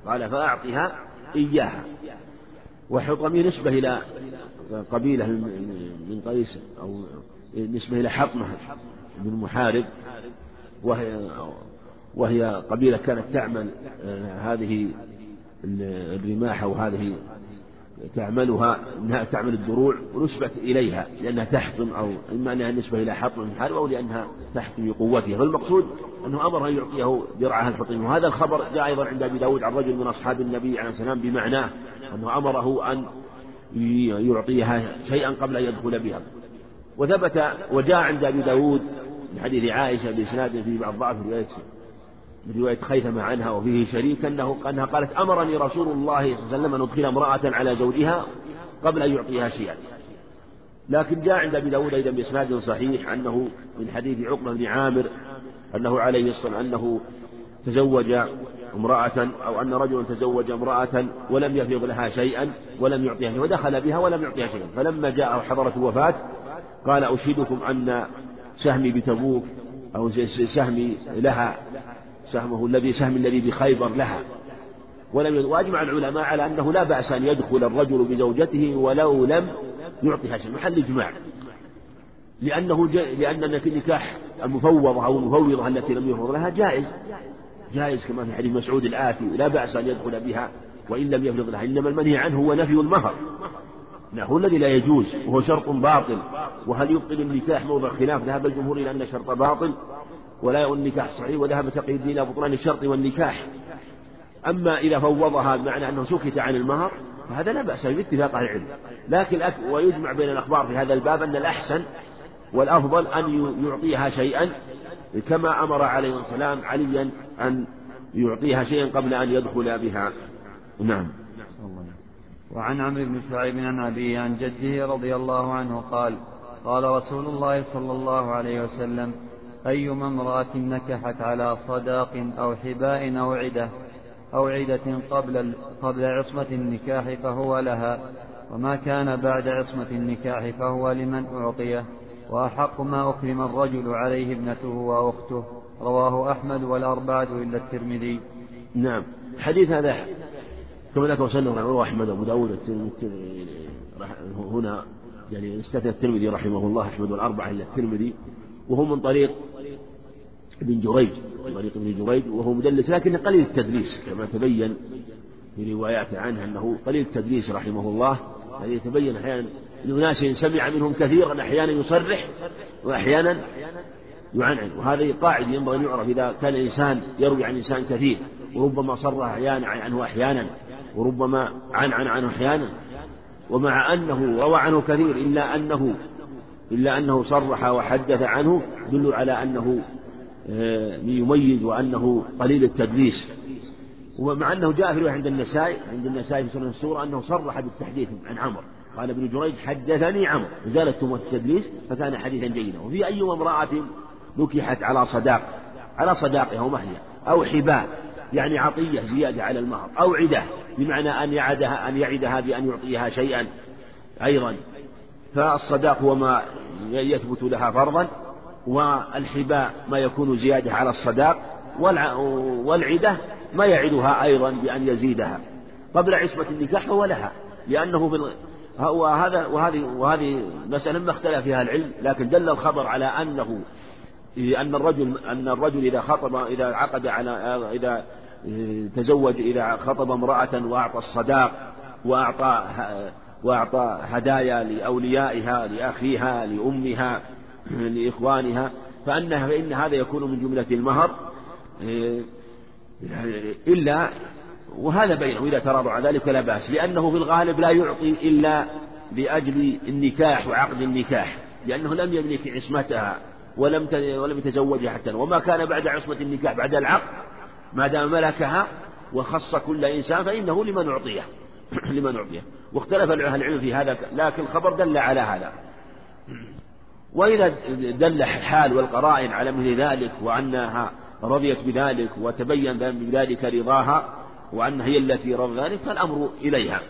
قال فأعطها إياها. وحطمية نسبة إلى قبيلة من قيس أو نسبة إلى حطمة بن محارب. وهي وهي قبيلة كانت تعمل آه، هذه الرماح أو هذه تعملها أنها تعمل الدروع ونسبة إليها لأنها تحطم أو إما أنها نسبة إلى حطم الحرب أو لأنها تحطم بقوتها. فالمقصود أنه أمر أن يعطيه درعها الحطم وهذا الخبر جاء أيضا عند أبي داود عن رجل من أصحاب النبي عليه السلام بمعناه أنه أمره أن يعطيها شيئا قبل أن يدخل بها. وثبت وجاء عند أبي داود من حديث عائشة بإسناد فيه بعض ضعف رواية من رواية خيثمة عنها وفيه شريك أنه أنها قالت أمرني رسول الله صلى الله عليه وسلم أن أدخل امرأة على زوجها قبل أن يعطيها شيئا. لكن جاء عند أبي داود أيضا بإسناد صحيح أنه من حديث عقبة بن عامر أنه عليه الصلاة أنه تزوج امرأة أو أن رجلا تزوج امرأة ولم يفرض لها شيئا ولم يعطيها شيئا ودخل بها ولم يعطيها شيئا. فلما جاء حضرة الوفاة قال أشهدكم أن سهمي بتبوك أو سهمي لها. سهمه الذي سهم الذي بخيبر لها. ولم وأجمع العلماء على أنه لا بأس أن يدخل الرجل بزوجته ولو لم يعطها شيء. محل إجماع. لأنه لأن النكاح المفوضة أو المفوضة التي لم يفرض لها جائز. جائز كما في حديث مسعود الآتي. لا بأس أن يدخل بها وإن لم يفرض لها. إنما المنهي عنه هو نفي المهر. هو الذي لا يجوز. وهو شرط باطل. وهل يبطل النكاح موضع خلاف ذهب الجمهور إلى أن شرط باطل؟ ولا يكون النكاح صحيح وذهب تقي الدين إلى بطلان الشرط والنكاح. أما إذا فوضها بمعنى أنه سكت عن المهر فهذا لا بأس به باتفاق أهل العلم. لكن ويجمع بين الأخبار في هذا الباب أن الأحسن والأفضل أن يعطيها شيئا كما أمر عليه السلام عليا أن يعطيها شيئا قبل أن يدخل بها. نعم. وعن عمرو بن شعيب عن أبيه عن جده رضي الله عنه قال قال رسول الله صلى الله عليه وسلم أيما امرأة نكحت على صداق أو حباء أو عدة أو عدة قبل قبل عصمة النكاح فهو لها وما كان بعد عصمة النكاح فهو لمن أعطيه وأحق ما أكرم الرجل عليه ابنته وأخته رواه أحمد والأربعة إلا الترمذي. نعم. حديث هذا كما ذكر سنة رواه أحمد أبو داود هنا يعني استثنى الترمذي رحمه الله أحمد والأربعة إلا الترمذي وهو من طريق ابن جريج طريق ابن جريج وهو مدلس لكن قليل التدليس كما تبين في روايات عنه أنه قليل التدليس رحمه الله هذه يتبين أحيانا لأناس سمع منهم كثيرا أحيانا يصرح وأحيانا يعنعن. وهذه قاعدة ينبغي أن يعرف إذا كان الإنسان يروي عن إنسان كثير وربما صرح أحيانا عنه أحيانا وربما عنعن عنه أحيانا. ومع أنه روى عنه كثير إلا أنه إلا أنه صرح وحدث عنه يدل على أنه يميز وأنه قليل التدليس. ومع أنه جاء في عند النسائي عند النسائي في سنن السورة أنه صرح بالتحديث عن عمرو. قال ابن جريج حدثني عمرو. زالت تهمة التدليس فكان حديثا جيدا. وفي أي امرأة نكحت على صداق؟ على صداقها ومهلها أو حباء يعني عطية زيادة على المهر. أو عدة بمعنى أن يعدها أن يعدها بأن يعطيها شيئا أيضا. فالصداق هو ما يثبت لها فرضا. والحباء ما يكون زيادة على الصداق والعدة ما يعدها أيضا بأن يزيدها. قبل عصمة النكاح فهو لها لأنه في وهذا وهذه وهذه مسألة ما اختلف فيها العلم لكن دل الخبر على أنه أن الرجل أن الرجل إذا خطب إذا عقد على إذا تزوج إذا خطب امرأة وأعطى الصداق وأعطى وأعطى هدايا لأوليائها لأخيها لأمها لإخوانها فأنها فإن هذا يكون من جملة المهر إلا وهذا بينه إذا تراضوا على ذلك لا بأس لأنه في الغالب لا يعطي إلا لأجل النكاح وعقد النكاح لأنه لم يملك عصمتها ولم ولم يتزوجها حتى وما كان بعد عصمة النكاح بعد العقد ما دام ملكها وخص كل إنسان فإنه لمن أعطيه <clears throat> لمن أعطيه واختلف أهل العلم في هذا لكن الخبر دل على هذا. وإذا دل الحال والقرائن على مثل ذلك وأنها رضيت بذلك وتبين بذلك رضاها وأنها هي التي رضى ذلك فالأمر إليها.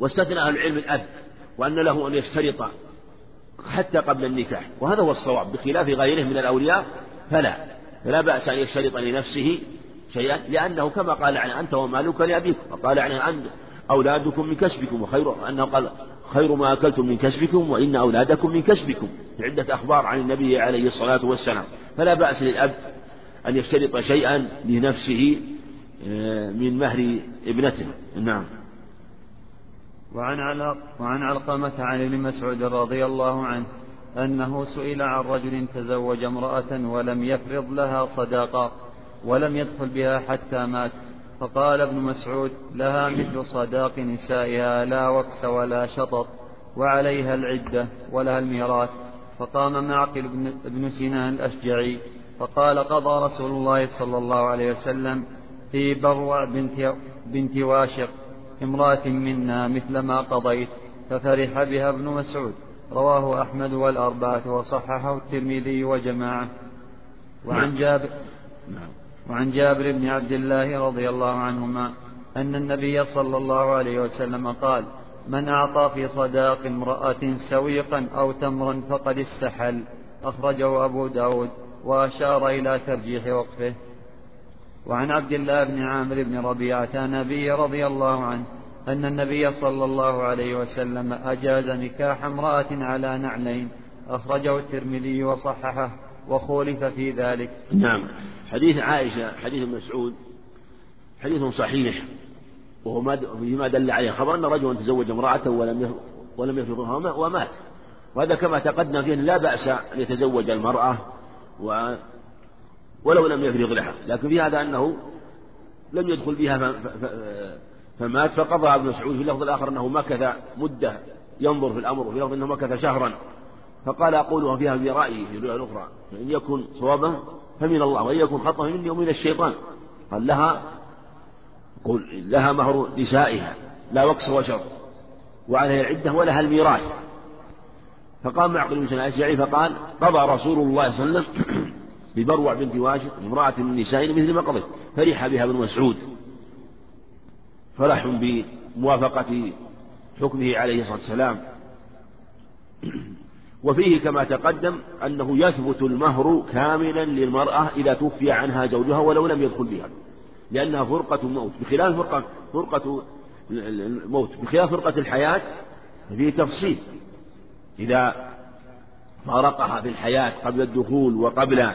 واستثنى أهل العلم الأب وأن له أن يشترط حتى قبل النكاح وهذا هو الصواب بخلاف غيره من الأولياء فلا فلا بأس أن يشترط لنفسه شيئا لأنه كما قال عنه أنت ومالك لأبيك وقال عنه أن أولادكم من كسبكم وخير أنه قال خير ما أكلتم من كسبكم وإن أولادكم من كسبكم. في عدة أخبار عن النبي عليه الصلاة والسلام. فلا بأس للأب أن يشترط شيئا لنفسه آه، من مهر ابنته. نعم. وعن وعن علقمة عن ابن مسعود رضي الله عنه أنه سئل عن رجل تزوج امرأة ولم يفرض لها صداقة ولم يدخل بها حتى مات. فقال ابن مسعود لها مثل صداق نسائها لا وكس ولا شطط وعليها العدة ولها الميراث فقام معقل بن سنان الأشجعي فقال قضى رسول الله صلى الله عليه وسلم في بروع بنت, بنت واشق امرأة منا مثل ما قضيت ففرح بها ابن مسعود رواه أحمد والأربعة وصححه الترمذي وجماعة وعن نعم. جابر نعم. وعن جابر بن عبد الله رضي الله عنهما أن النبي صلى الله عليه وسلم قال من أعطى في صداق امرأة سويقا أو تمرا فقد استحل. أخرجه أبو داود وأشار إلى ترجيح وقفه. وعن عبد الله بن عامر بن ربيعة النبي رضي الله عنه أن النبي صلى الله عليه وسلم أجاز نكاح امرأة على نعلين. أخرجه الترمذي وصححه. وخولف في ذلك. نعم. حديث عائشة حديث مسعود حديث صحيح وهو ما فيما دل عليه خبر أن رجلا تزوج امرأة ولم ولم يفرضها ومات. وهذا كما تقدم فيه لا بأس أن يتزوج المرأة و ولو لم يفرغ لها. لكن في هذا أنه لم يدخل بها فمات فقضى ابن مسعود في اللفظ الآخر أنه مكث مدة ينظر في الأمر وفي لفظ أنه مكث شهرا. فقال أقولها فيها برأيي في الرواية الأخرى إن يكن صوابا فمن الله وإن يكن خطأ مني ومن الشيطان. قال لها قل لها مهر نسائها لا وكس وشر وعليها العدة ولها الميراث. فقام معقل بن الأشجعي فقال قضى رسول الله صلى الله عليه وسلم <clears throat> ببروع بنت واشق امرأة من النساء مثل ما قضت فرح بها ابن مسعود. فرح بموافقة حكمه عليه الصلاة والسلام. <clears throat> وفيه كما تقدم أنه يثبت المهر كاملا للمرأة إذا توفي عنها زوجها ولو لم يدخل بها لأنها فرقة الموت. بخلاف فرقة فرقة الموت بخلاف فرقة الحياة فيه تفصيل. إذا فارقها في الحياة قبل الدخول وقبل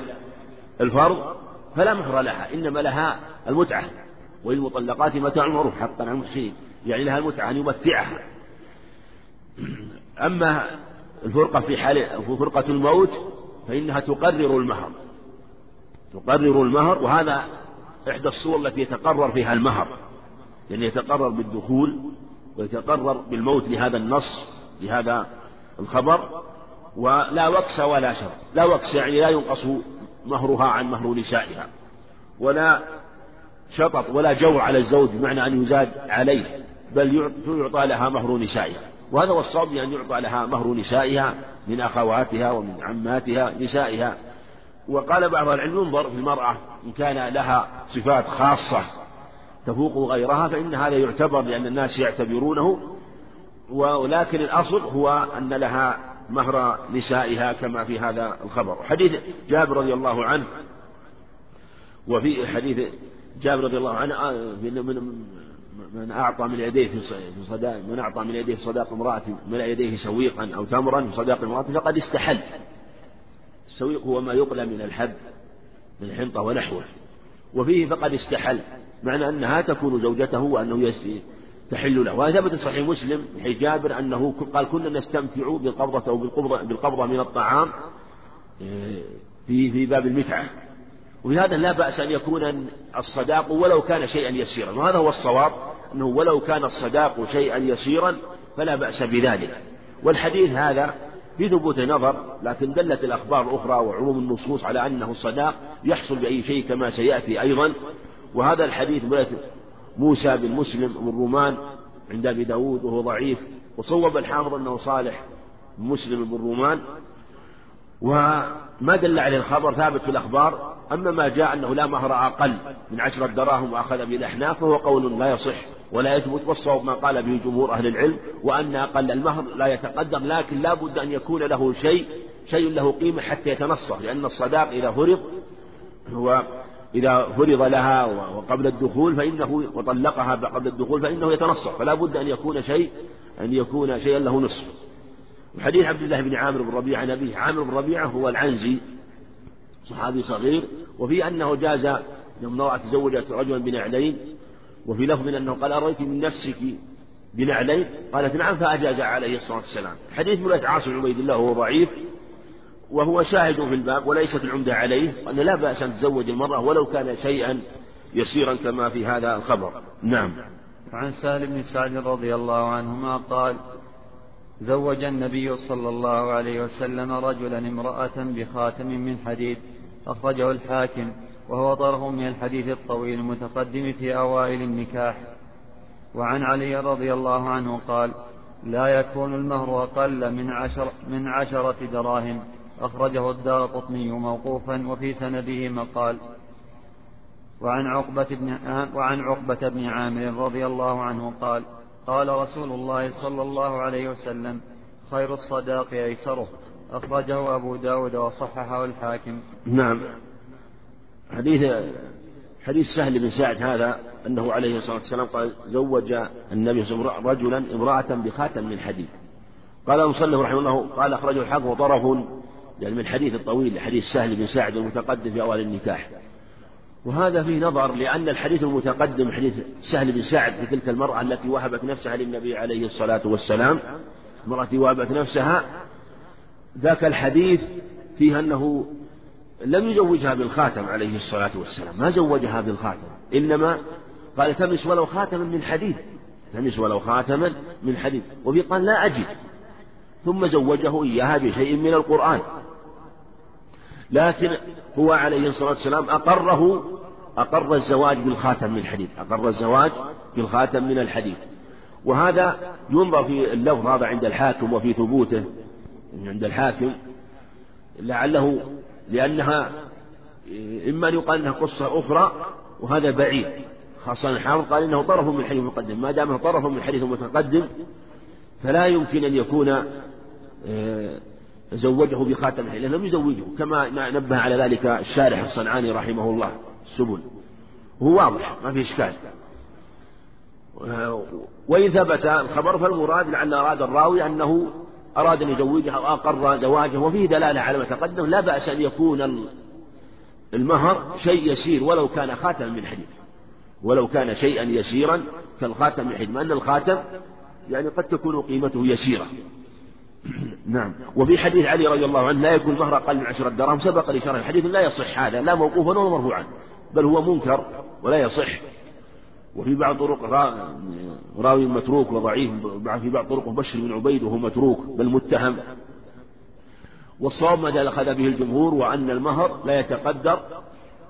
الفرض فلا مهر لها إنما لها المتعة. وللمطلقات متاع معروف حقا على المحسنين يعني لها المتعة أن يمتعها. أما الفرقة في حال فرقة الموت فإنها تقرر المهر. تقرر المهر وهذا إحدى الصور التي يتقرر فيها المهر. لأن يعني يتقرر بالدخول ويتقرر بالموت لهذا النص لهذا الخبر ولا وكس ولا شر. لا وكس يعني لا ينقص مهرها عن مهر نسائها. ولا شطط ولا جور على الزوج بمعنى أن يزاد عليه بل يعطى لها مهر نسائها. وهذا هو الصواب بأن يعطى لها مهر نسائها من أخواتها ومن عماتها نسائها. وقال بعض العلم ينظر في المرأة إن كان لها صفات خاصة تفوق غيرها فإن هذا يعتبر لأن الناس يعتبرونه. ولكن الأصل هو أن لها مهر نسائها كما في هذا الخبر. حديث جابر رضي الله عنه وفي حديث جابر رضي الله عنه من من أعطى من يديه في صداق من أعطى من يديه صداق امرأة من يديه سويقا أو تمرا في صداق امرأة فقد استحل. السويق هو ما يقلى من الحب من الحنطة ونحوه. وفيه فقد استحل معنى أنها تكون زوجته وأنه تحل له. وهذا ثبت صحيح مسلم حيث جابر أنه قال كنا نستمتع بالقبضة أو بالقبضة, بالقبضة من الطعام آه، في في باب المتعة. ولهذا لا بأس أن يكون الصداق ولو كان شيئا يسيرا وهذا هو الصواب أنه ولو كان الصداق شيئا يسيرا فلا بأس بذلك. والحديث هذا في ثبوت نظر لكن دلت الأخبار الأخرى وعموم النصوص على أنه الصداق يحصل بأي شيء كما سيأتي أيضا. وهذا الحديث موسى بن مسلم بن رومان عند أبي داود وهو ضعيف وصوب الحافظ أنه صالح مسلم بن رومان. وما دل عليه الخبر ثابت في الأخبار أما ما جاء أنه لا مهر أقل من عشرة دراهم وأخذ بالأحناف فهو قول لا يصح ولا يثبت والصواب ما قال به جمهور أهل العلم وأن أقل المهر لا يتقدم لكن لا بد أن يكون له شيء شيء له قيمة حتى يتنصف لأن الصداق إذا فرض هو إذا فرض لها وقبل الدخول فإنه وطلقها قبل الدخول فإنه يتنصف فلا بد أن يكون شيء أن يكون شيئا له نصف. وحديث عبد الله بن عامر بن ربيعة عن أبيه عامر بن ربيعة هو العنزي صحابي صغير وفي أنه جاز امرأة تزوجت رجلا بنعلين وفي لفظ أنه قال أرأيت من نفسك بنعلين؟ قالت نعم فأجاز عليه الصلاة والسلام. حديث مولاة عاصم عبيد الله هو ضعيف وهو شاهد في الباب وليست العمدة عليه أن لا بأس أن تزوج المرأة ولو كان شيئا يسيرا كما في هذا الخبر. نعم. عن سهل بن سعد رضي الله عنهما قال زوج النبي صلى الله عليه وسلم رجلا امرأة بخاتم من حديد. أخرجه الحاكم وهو طرف من الحديث الطويل المتقدم في أوائل النكاح. وعن علي رضي الله عنه قال لا يكون المهر أقل من عشر من عشرة دراهم. أخرجه الدار قطني موقوفا وفي سنده مقال. وعن عقبة بن وعن عقبة بن عامر رضي الله عنه قال قال رسول الله صلى الله عليه وسلم خير الصداق أيسره. أخرجه أبو داود وصححه الحاكم. نعم. حديث حديث سهل بن سعد هذا أنه عليه الصلاة والسلام قال زوج النبي صلى الله عليه وسلم رجلا امرأة بخاتم من حديد. قال المصنف رحمه الله قال أخرجه الحاكم وطرف يعني من الحديث الطويل حديث سهل بن سعد المتقدم في أوائل النكاح. وهذا فيه نظر لأن الحديث المتقدم حديث سهل بن سعد في تلك المرأة التي وهبت نفسها للنبي عليه الصلاة والسلام المرأة وهبت نفسها ذاك الحديث فيه أنه لم يزوجها بالخاتم عليه الصلاة والسلام. ما زوجها بالخاتم إنما قال تمس ولو خاتما من حديد تمس ولو خاتما من حديد. وفي قال لا أجد. ثم زوجه إياها بشيء من القرآن. لكن هو عليه الصلاة والسلام أقره أقر الزواج بالخاتم من الحديد أقر الزواج بالخاتم من الحديد. وهذا ينظر في اللفظ هذا عند الحاكم وفي ثبوته. عند الحاكم لعله لأنها إما أن يقال أنها قصة أخرى وهذا بعيد خاصة الحافظ قال إنه طرف من حديث متقدم ما دام طرف من حديث متقدم فلا يمكن أن يكون آه، زوجه بخاتم الحديث لم يزوجه كما نبه على ذلك الشارح الصنعاني رحمه الله السبل. وهو واضح ما في إشكال. وإن ثبت الخبر فالمراد لعل أراد الراوي أنه أراد أن يزوجها أو أقر زواجه وفيه دلالة على ما تقدم لا بأس أن يكون المهر شيء يسير ولو كان خاتما من حديد. ولو كان شيئا يسيرا كالخاتم من حديد أن الخاتم يعني قد تكون قيمته يسيرة. <clears throat> نعم. وفي حديث علي رضي الله عنه لا يكون مهر أقل من عشرة دراهم سبق لشرح الحديث لا يصح هذا لا موقوفا ولا مرفوعا بل هو منكر ولا يصح. وفي بعض طرق راوي متروك وضعيف في بعض طرق بشر بن عبيد وهو متروك بل متهم. والصواب ما أخذ به الجمهور وأن المهر لا يتقدر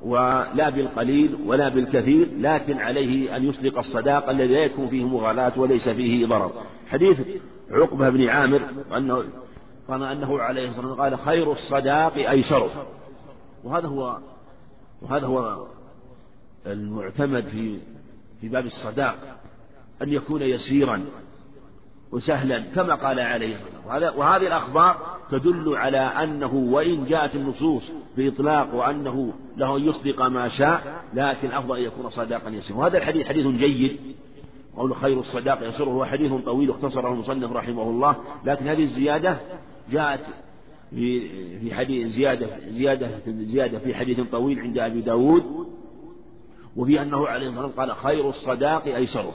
ولا بالقليل ولا بالكثير لكن عليه أن يسلق الصداق الذي لا يكون فيه مغالاة وليس فيه ضرر. حديث عقبة بن عامر أنه قال أنه عليه الصلاة والسلام قال خير الصداق أيسره وهذا هو وهذا هو المعتمد في في باب الصداق أن يكون يسيرا وسهلا كما قال عليه وهذه الأخبار تدل على أنه وإن جاءت النصوص بإطلاق وأنه له أن يصدق ما شاء لكن أفضل أن يكون صداقا يسيرا. وهذا الحديث حديث جيد. قول خير الصداق يسره هو حديث طويل اختصره المصنف رحمه الله. لكن هذه الزيادة جاءت في حديث زيادة زيادة زيادة في حديث طويل عند أبي داود. وفي أنه عليه الصلاة والسلام قال خير الصداق أيسره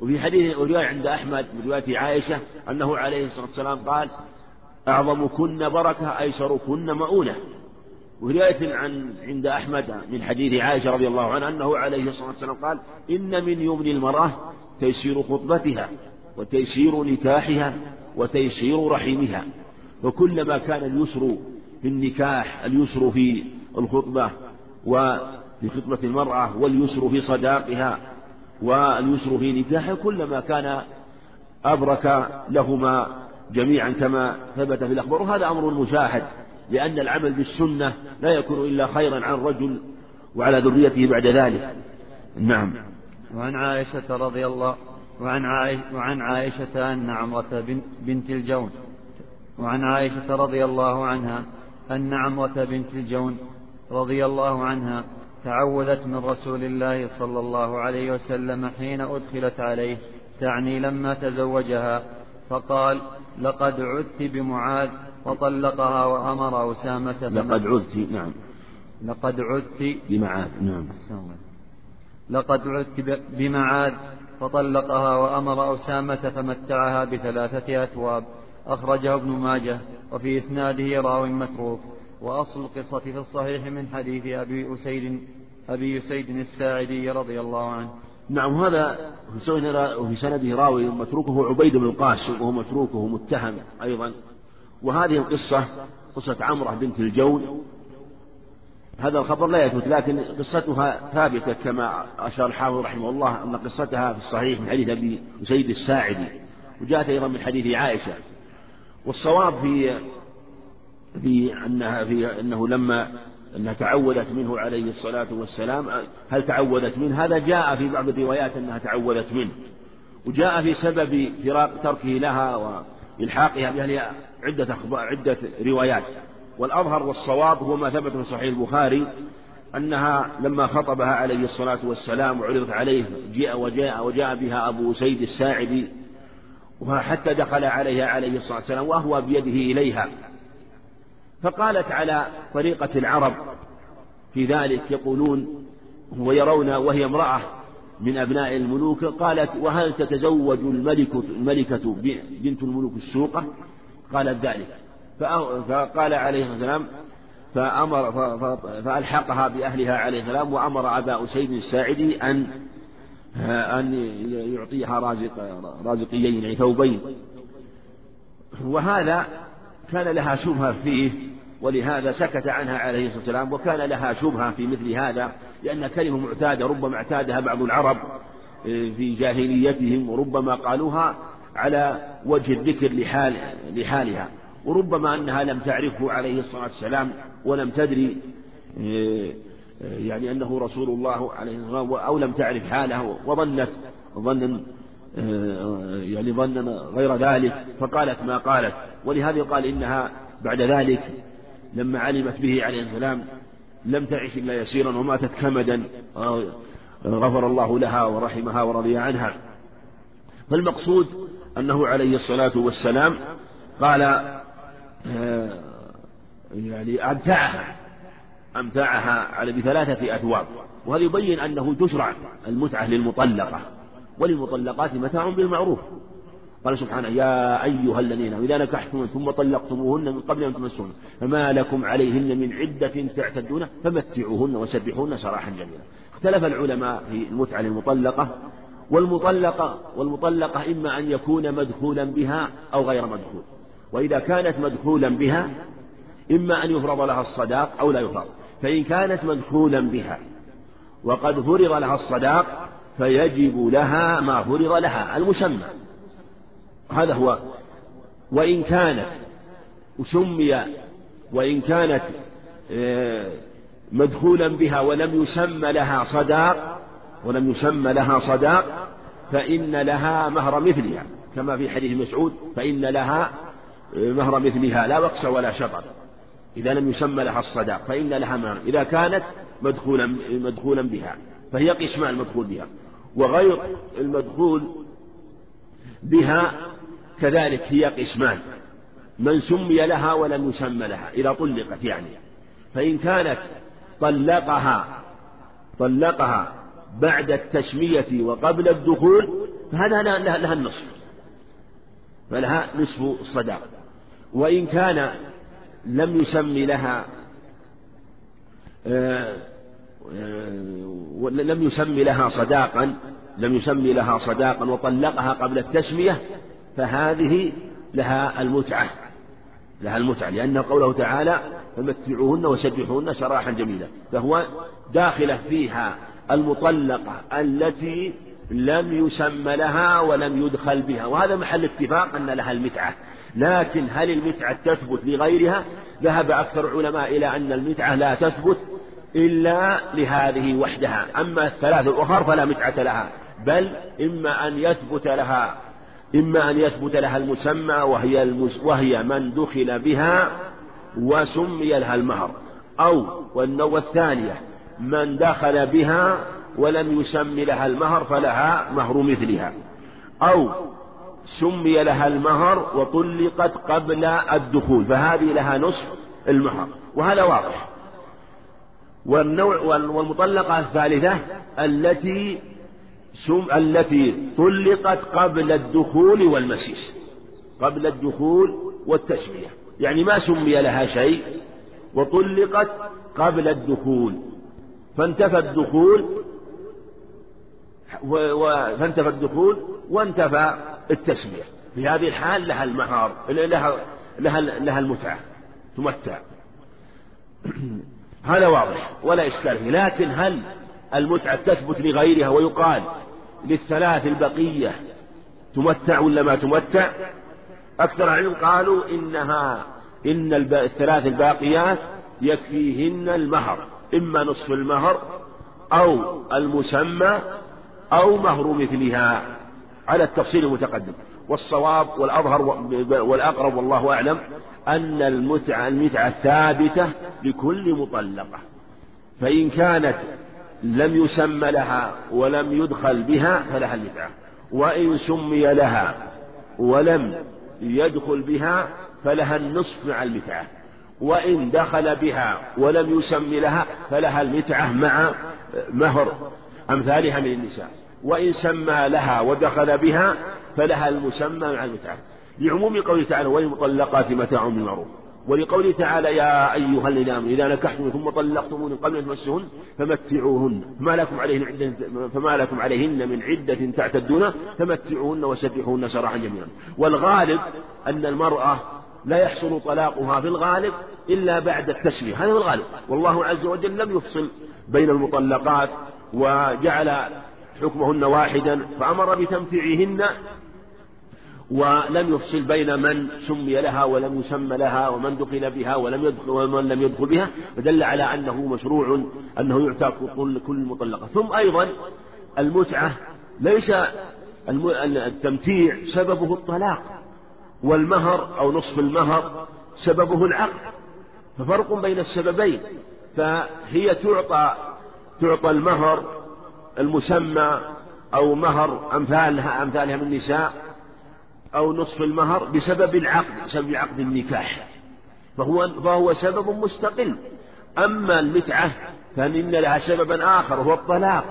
وفي حديث رواية عند أحمد من رواية عائشة أنه عليه الصلاة والسلام قال أعظمكن بركة أيسركن مؤونة. ورواية عن عند أحمد من حديث عائشة رضي الله عنها أنه عليه الصلاة والسلام قال إن من يمن المرأة تيسير خطبتها وتيسير نكاحها وتيسير رحمها. وكلما كان اليسر في النكاح اليسر في الخطبة وفي خطبة المرأة واليسر في صداقها واليسر في نكاحها كلما كان أبرك لهما جميعا كما ثبت في الأخبار. وهذا أمر مشاهد لأن العمل بالسنة لا يكون إلا خيرا عن الرجل وعلى ذريته بعد ذلك. نعم. وعن عائشة رضي الله وعن عائشة, وعن عائشة أن عمرة بنت الجون وعن عائشة رضي الله عنها أن عمرة بنت الجون رضي الله عنها تعوذت من رسول الله صلى الله عليه وسلم حين أدخلت عليه تعني لما تزوجها فقال لقد عدت بمعاذ. فطلقها وأمر أسامة لقد عدت نعم. لقد عدت بمعاذ نعم. لقد عدت بمعاذ. فطلقها وأمر أسامة فمتعها بثلاثة أثواب. أخرجه ابن ماجه وفي إسناده راو متروك. وأصل القصة في الصحيح من حديث أبي أسيد أبي أسيد الساعدي رضي الله عنه. نعم هذا في سنده راوي متروكه عبيد بن القاسم وهو متروكه متهم أيضا. وهذه القصة قصة عمرة بنت الجون. هذا الخبر لا يثبت لكن قصتها ثابتة كما أشار الحافظ رحمه الله أن قصتها في الصحيح من حديث أبي سيد الساعدي. وجاءت أيضا من حديث عائشة. والصواب في في أنها في أنه لما أنها تعودت منه عليه الصلاة والسلام هل تعودت منه؟ هذا جاء في بعض الروايات أنها تعودت منه. وجاء في سبب فراق تركه لها وإلحاقها بأهلها عدة أخبار عدة روايات. والأظهر والصواب هو ما ثبت في صحيح البخاري أنها لما خطبها عليه الصلاة والسلام وعرضت عليه جاء وجاء وجاء بها أبو سيد الساعدي وحتى دخل عليها عليه الصلاة والسلام وهو بيده إليها. فقالت على طريقة العرب في ذلك يقولون ويرون وهي امرأة من أبناء الملوك قالت وهل تتزوج الملكة, الملكة بنت الملوك السوقة قالت ذلك. فقال عليه والسلام فأمر فألحقها بأهلها عليه السلام وأمر أبا أسيد الساعدي أن أن يعطيها رازق رازقيين يعني ثوبين. وهذا كان لها شبهة فيه ولهذا سكت عنها عليه الصلاة والسلام وكان لها شبهة في مثل هذا لأن كلمة معتادة ربما اعتادها بعض العرب في جاهليتهم وربما قالوها على وجه الذكر لحال لحالها. وربما أنها لم تعرفه عليه الصلاة والسلام ولم تدري آه، يعني أنه رسول الله عليه الصلاة والسلام أو لم تعرف حاله وظنت ظنا آه، يعني ظنا غير ذلك فقالت ما قالت. ولهذا قال إنها بعد ذلك لما علمت به عليه السلام لم تعش إلا يسيرا وماتت كمدا آه، غفر الله لها ورحمها ورضي عنها. فالمقصود أنه عليه الصلاة والسلام قال آه، يعني أمتعها أمتعها على بثلاثة أثواب. وهذا يبين أنه تشرع المتعة للمطلقة. وللمطلقات متاع بالمعروف. قال سبحانه يا أيها الذين إذا نكحتم ثم طلقتموهن من قبل أن تمسون فما لكم عليهن من عدة تعتدون فمتعوهن وسبحوهن سراحا جميلا. اختلف العلماء في المتعة للمطلقة والمطلقة والمطلقة إما أن يكون مدخولا بها أو غير مدخول. وإذا كانت مدخولا بها إما أن يفرض لها الصداق أو لا يفرض. فإن كانت مدخولا بها وقد فرض لها الصداق فيجب لها ما فرض لها المسمى. هذا هو. وإن كانت سمي وإن كانت آه، مدخولا بها ولم يسمى لها صداق ولم يسمى لها صداق فإن لها مهر مثلها. كما في حديث مسعود فإن لها آه، مهر مثلها لا وقس ولا شطر. إذا لم يسمى لها الصداق فإن لها مهر. إذا كانت مدخولا مدخولا بها فهي قسمان المدخول بها. وغير المدخول بها كذلك هي قسمان. من سمي لها ولم يسمى لها إذا طلقت يعني. فإن كانت طلقها طلقها بعد التسمية وقبل الدخول فهذا لها, النصف. فلها نصف الصداق. وإن كان لم يسمي لها آه، لم يسمي لها صداقا لم يسمي لها صداقا وطلقها قبل التسمية فهذه لها المتعة لها المتعة لأن قوله تعالى فمتعوهن وسبحوهن سراحا جميلا فهو داخلة فيها المطلقة التي لم يسمى لها ولم يدخل بها وهذا محل اتفاق أن لها المتعة. لكن هل المتعة تثبت لغيرها؟ ذهب أكثر العلماء إلى أن المتعة لا تثبت إلا لهذه وحدها. أما الثلاث الأخر فلا متعة لها بل إما أن يثبت لها إما أن يثبت لها المسمى وهي المس وهي من دخل بها وسمي لها المهر. أو والثانية من دخل بها ولم يسم لها المهر فلها مهر مثلها. أو سمي لها المهر وطلقت قبل الدخول فهذه لها نصف المهر. وهذا واضح. والنوع والمطلقة الثالثة التي سم التي طلقت قبل الدخول والمسيس قبل الدخول والتسمية. يعني ما سمي لها شيء وطلقت قبل الدخول. فانتفى الدخول فانتفى الدخول وانتفى التسمية. في هذه الحال لها المهار لها لها لها المتعة تمتع. <clears throat> هذا واضح ولا إشكال فيه. لكن هل المتعة تثبت لغيرها ويقال للثلاث البقية تمتع ولا ما تمتع؟ أكثر العلم قالوا إنها إن الثلاث الباقيات يكفيهن المهر إما نصف المهر أو المسمى أو مهر مثلها على التفصيل المتقدم. والصواب والأظهر والأقرب والله أعلم أن المتعة المتعة ثابتة لكل مطلقة. فإن كانت لم يسمى لها ولم يدخل بها فلها المتعة. وإن سمي لها ولم يدخل بها فلها النصف مع المتعة. وإن دخل بها ولم يسم لها فلها المتعة مع مهر أمثالها من النساء. وإن سمى لها ودخل بها فلها المسمى مع المتعة. لعموم قوله تعالى وللمطلقات متاع بالمعروف. ولقوله تعالى يا أيها الذين آمنوا إذا نكحتم ثم طلقتمون قبل أن تمسهن فمتعوهن. فما لكم عليهن عدة فما لكم عليهن من عدة تعتدون فمتعوهن وسبحوهن سراحا جميلا. والغالب أن المرأة لا يحصل طلاقها في الغالب إلا بعد التسمية هذا هو الغالب. والله عز وجل لم يفصل بين المطلقات وجعل حكمهن واحدا فأمر بتمتيعهن ولم يفصل بين من سمي لها ولم يسمى لها ومن دخل بها ولم يدخل ومن لم يدخل بها فدل على أنه مشروع أنه يعتق كل مطلقة. ثم أيضا المتعة ليس التمتيع سببه الطلاق والمهر أو نصف المهر سببه العقد. ففرق بين السببين فهي تعطى تعطى المهر المسمى أو مهر أمثالها أمثالها من النساء أو نصف المهر بسبب العقد بسبب عقد النكاح. فهو فهو سبب مستقل. أما المتعة فإن لها سببا آخر وهو الطلاق.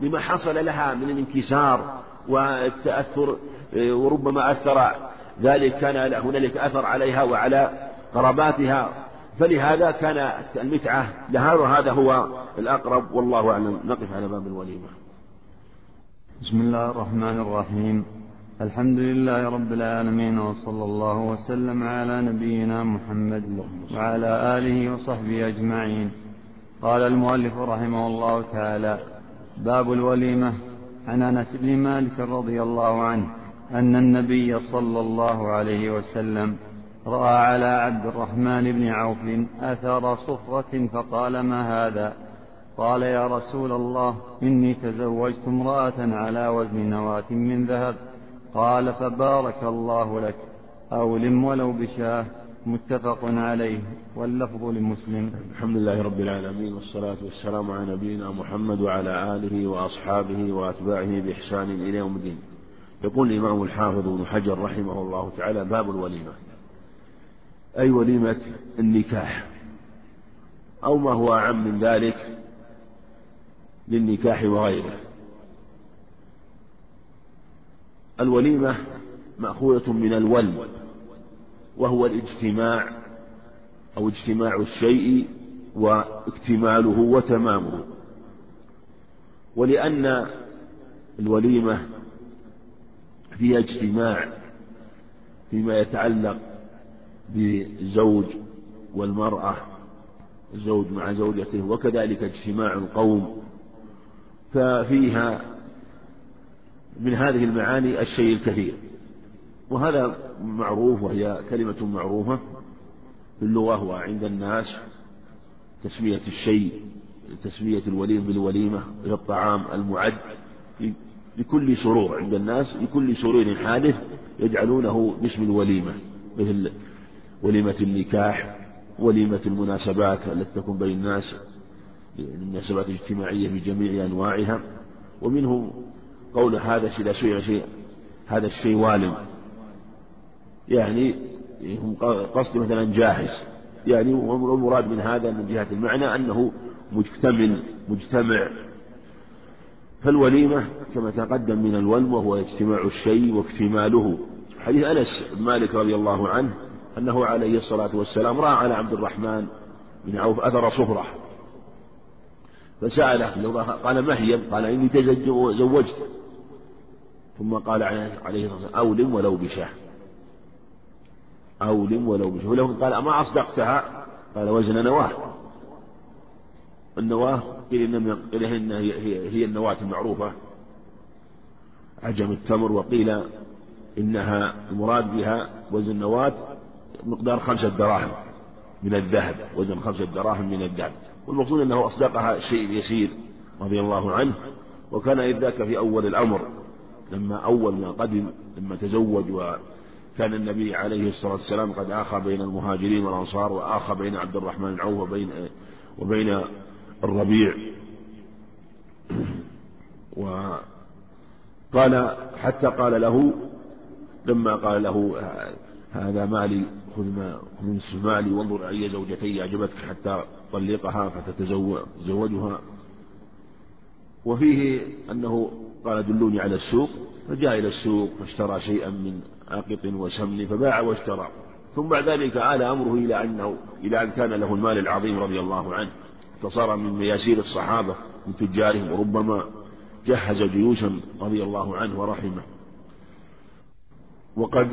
لما حصل لها من الانكسار والتأثر وربما أثر ذلك كان هنالك أثر عليها وعلى قراباتها فلهذا كان المتعة لها وهذا هو الأقرب. والله أعلم. نقف على باب الوليمة. بسم الله الرحمن الرحيم. الحمد لله رب العالمين وصلى الله وسلم على نبينا محمد وعلى آله وصحبه أجمعين. قال المؤلف رحمه الله تعالى باب الوليمة عن أنس بن مالك رضي الله عنه أن النبي صلى الله عليه وسلم رأى على عبد الرحمن بن عوف أثر صفرة فقال ما هذا؟ قال يا رسول الله إني تزوجت امرأة على وزن نواة من ذهب. قال فبارك الله لك. أولم ولو بشاه. متفق عليه. واللفظ لمسلم. الحمد لله رب العالمين. والصلاة والسلام على نبينا محمد وعلى آله وأصحابه وأتباعه بإحسان إلى يوم الدين. يقول الإمام الحافظ ابن حجر رحمه الله تعالى باب الوليمة. أي وليمة النكاح؟ أو ما هو أعم من ذلك للنكاح وغيره. الوليمة مأخوذة من الولم وهو الاجتماع أو اجتماع الشيء واكتماله وتمامه. ولأن الوليمة فيها اجتماع فيما يتعلق بالزوج والمرأة الزوج مع زوجته وكذلك اجتماع القوم ففيها من هذه المعاني الشيء الكثير. وهذا معروف وهي كلمة معروفة في اللغة وعند الناس تسمية الشيء تسمية الوليم بالوليمة الطعام المعد لكل سرور عند الناس لكل سرور حادث يجعلونه باسم الوليمة مثل وليمة النكاح وليمة المناسبات التي تكون بين الناس المناسبات الاجتماعية بجميع أنواعها ومنه قول هذا إذا سئل شيء هذا الشيء والم يعني هم قصد مثلا جاهز. يعني والمراد من هذا من جهة المعنى أنه مجتمل مجتمع. فالوليمة كما تقدم من الولم وهو اجتماع الشيء واكتماله. حديث أنس مالك رضي الله عنه أنه عليه الصلاة والسلام رأى على عبد الرحمن بن عوف أثر صفرة. فسأله قال ما هي؟ قال إني تزوجت. ثم قال عليه الصلاة والسلام أولم ولو بشاه. أولم ولو بشاه. ولو قال أما أصدقتها؟ قال وزن نواة. النواة قيل إن قيل إن هي, هي النواة المعروفة. عجم التمر وقيل إنها المراد بها وزن نواة مقدار خمسة دراهم من الذهب وزن خمسة دراهم من الذهب. والمقصود أنه أصدقها شيء يسير رضي الله عنه وكان إذ ذاك في أول الأمر. لما أول ما قدم لما تزوج وكان النبي عليه الصلاة والسلام قد آخى بين المهاجرين والأنصار وآخى بين عبد الرحمن بن عوف وبين وبين الربيع. وقال حتى قال له لما قال له هذا مالي خذ ما خذ نصف مالي وانظر أي زوجتي أعجبتك حتى طلقها فتتزوجها. وفيه أنه قال دلوني على السوق فجاء إلى السوق فاشترى شيئا من آقط وسمن فباع واشترى ثم بعد ذلك آل أمره إلى أنه إلى أن كان له المال العظيم رضي الله عنه فصار من مياسير الصحابة من تجارهم وربما جهز جيوشا رضي الله عنه ورحمه. وقد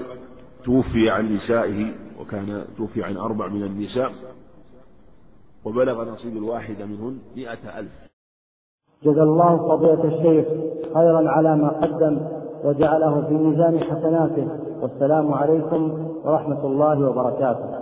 توفي عن نسائه وكان توفي عن أربع من النساء وبلغ نصيب الواحدة منهن مئة ألف. جزا الله فضيلة الشيخ خيرا على ما قدم وجعله في ميزان حسناته. والسلام عليكم ورحمة الله وبركاته.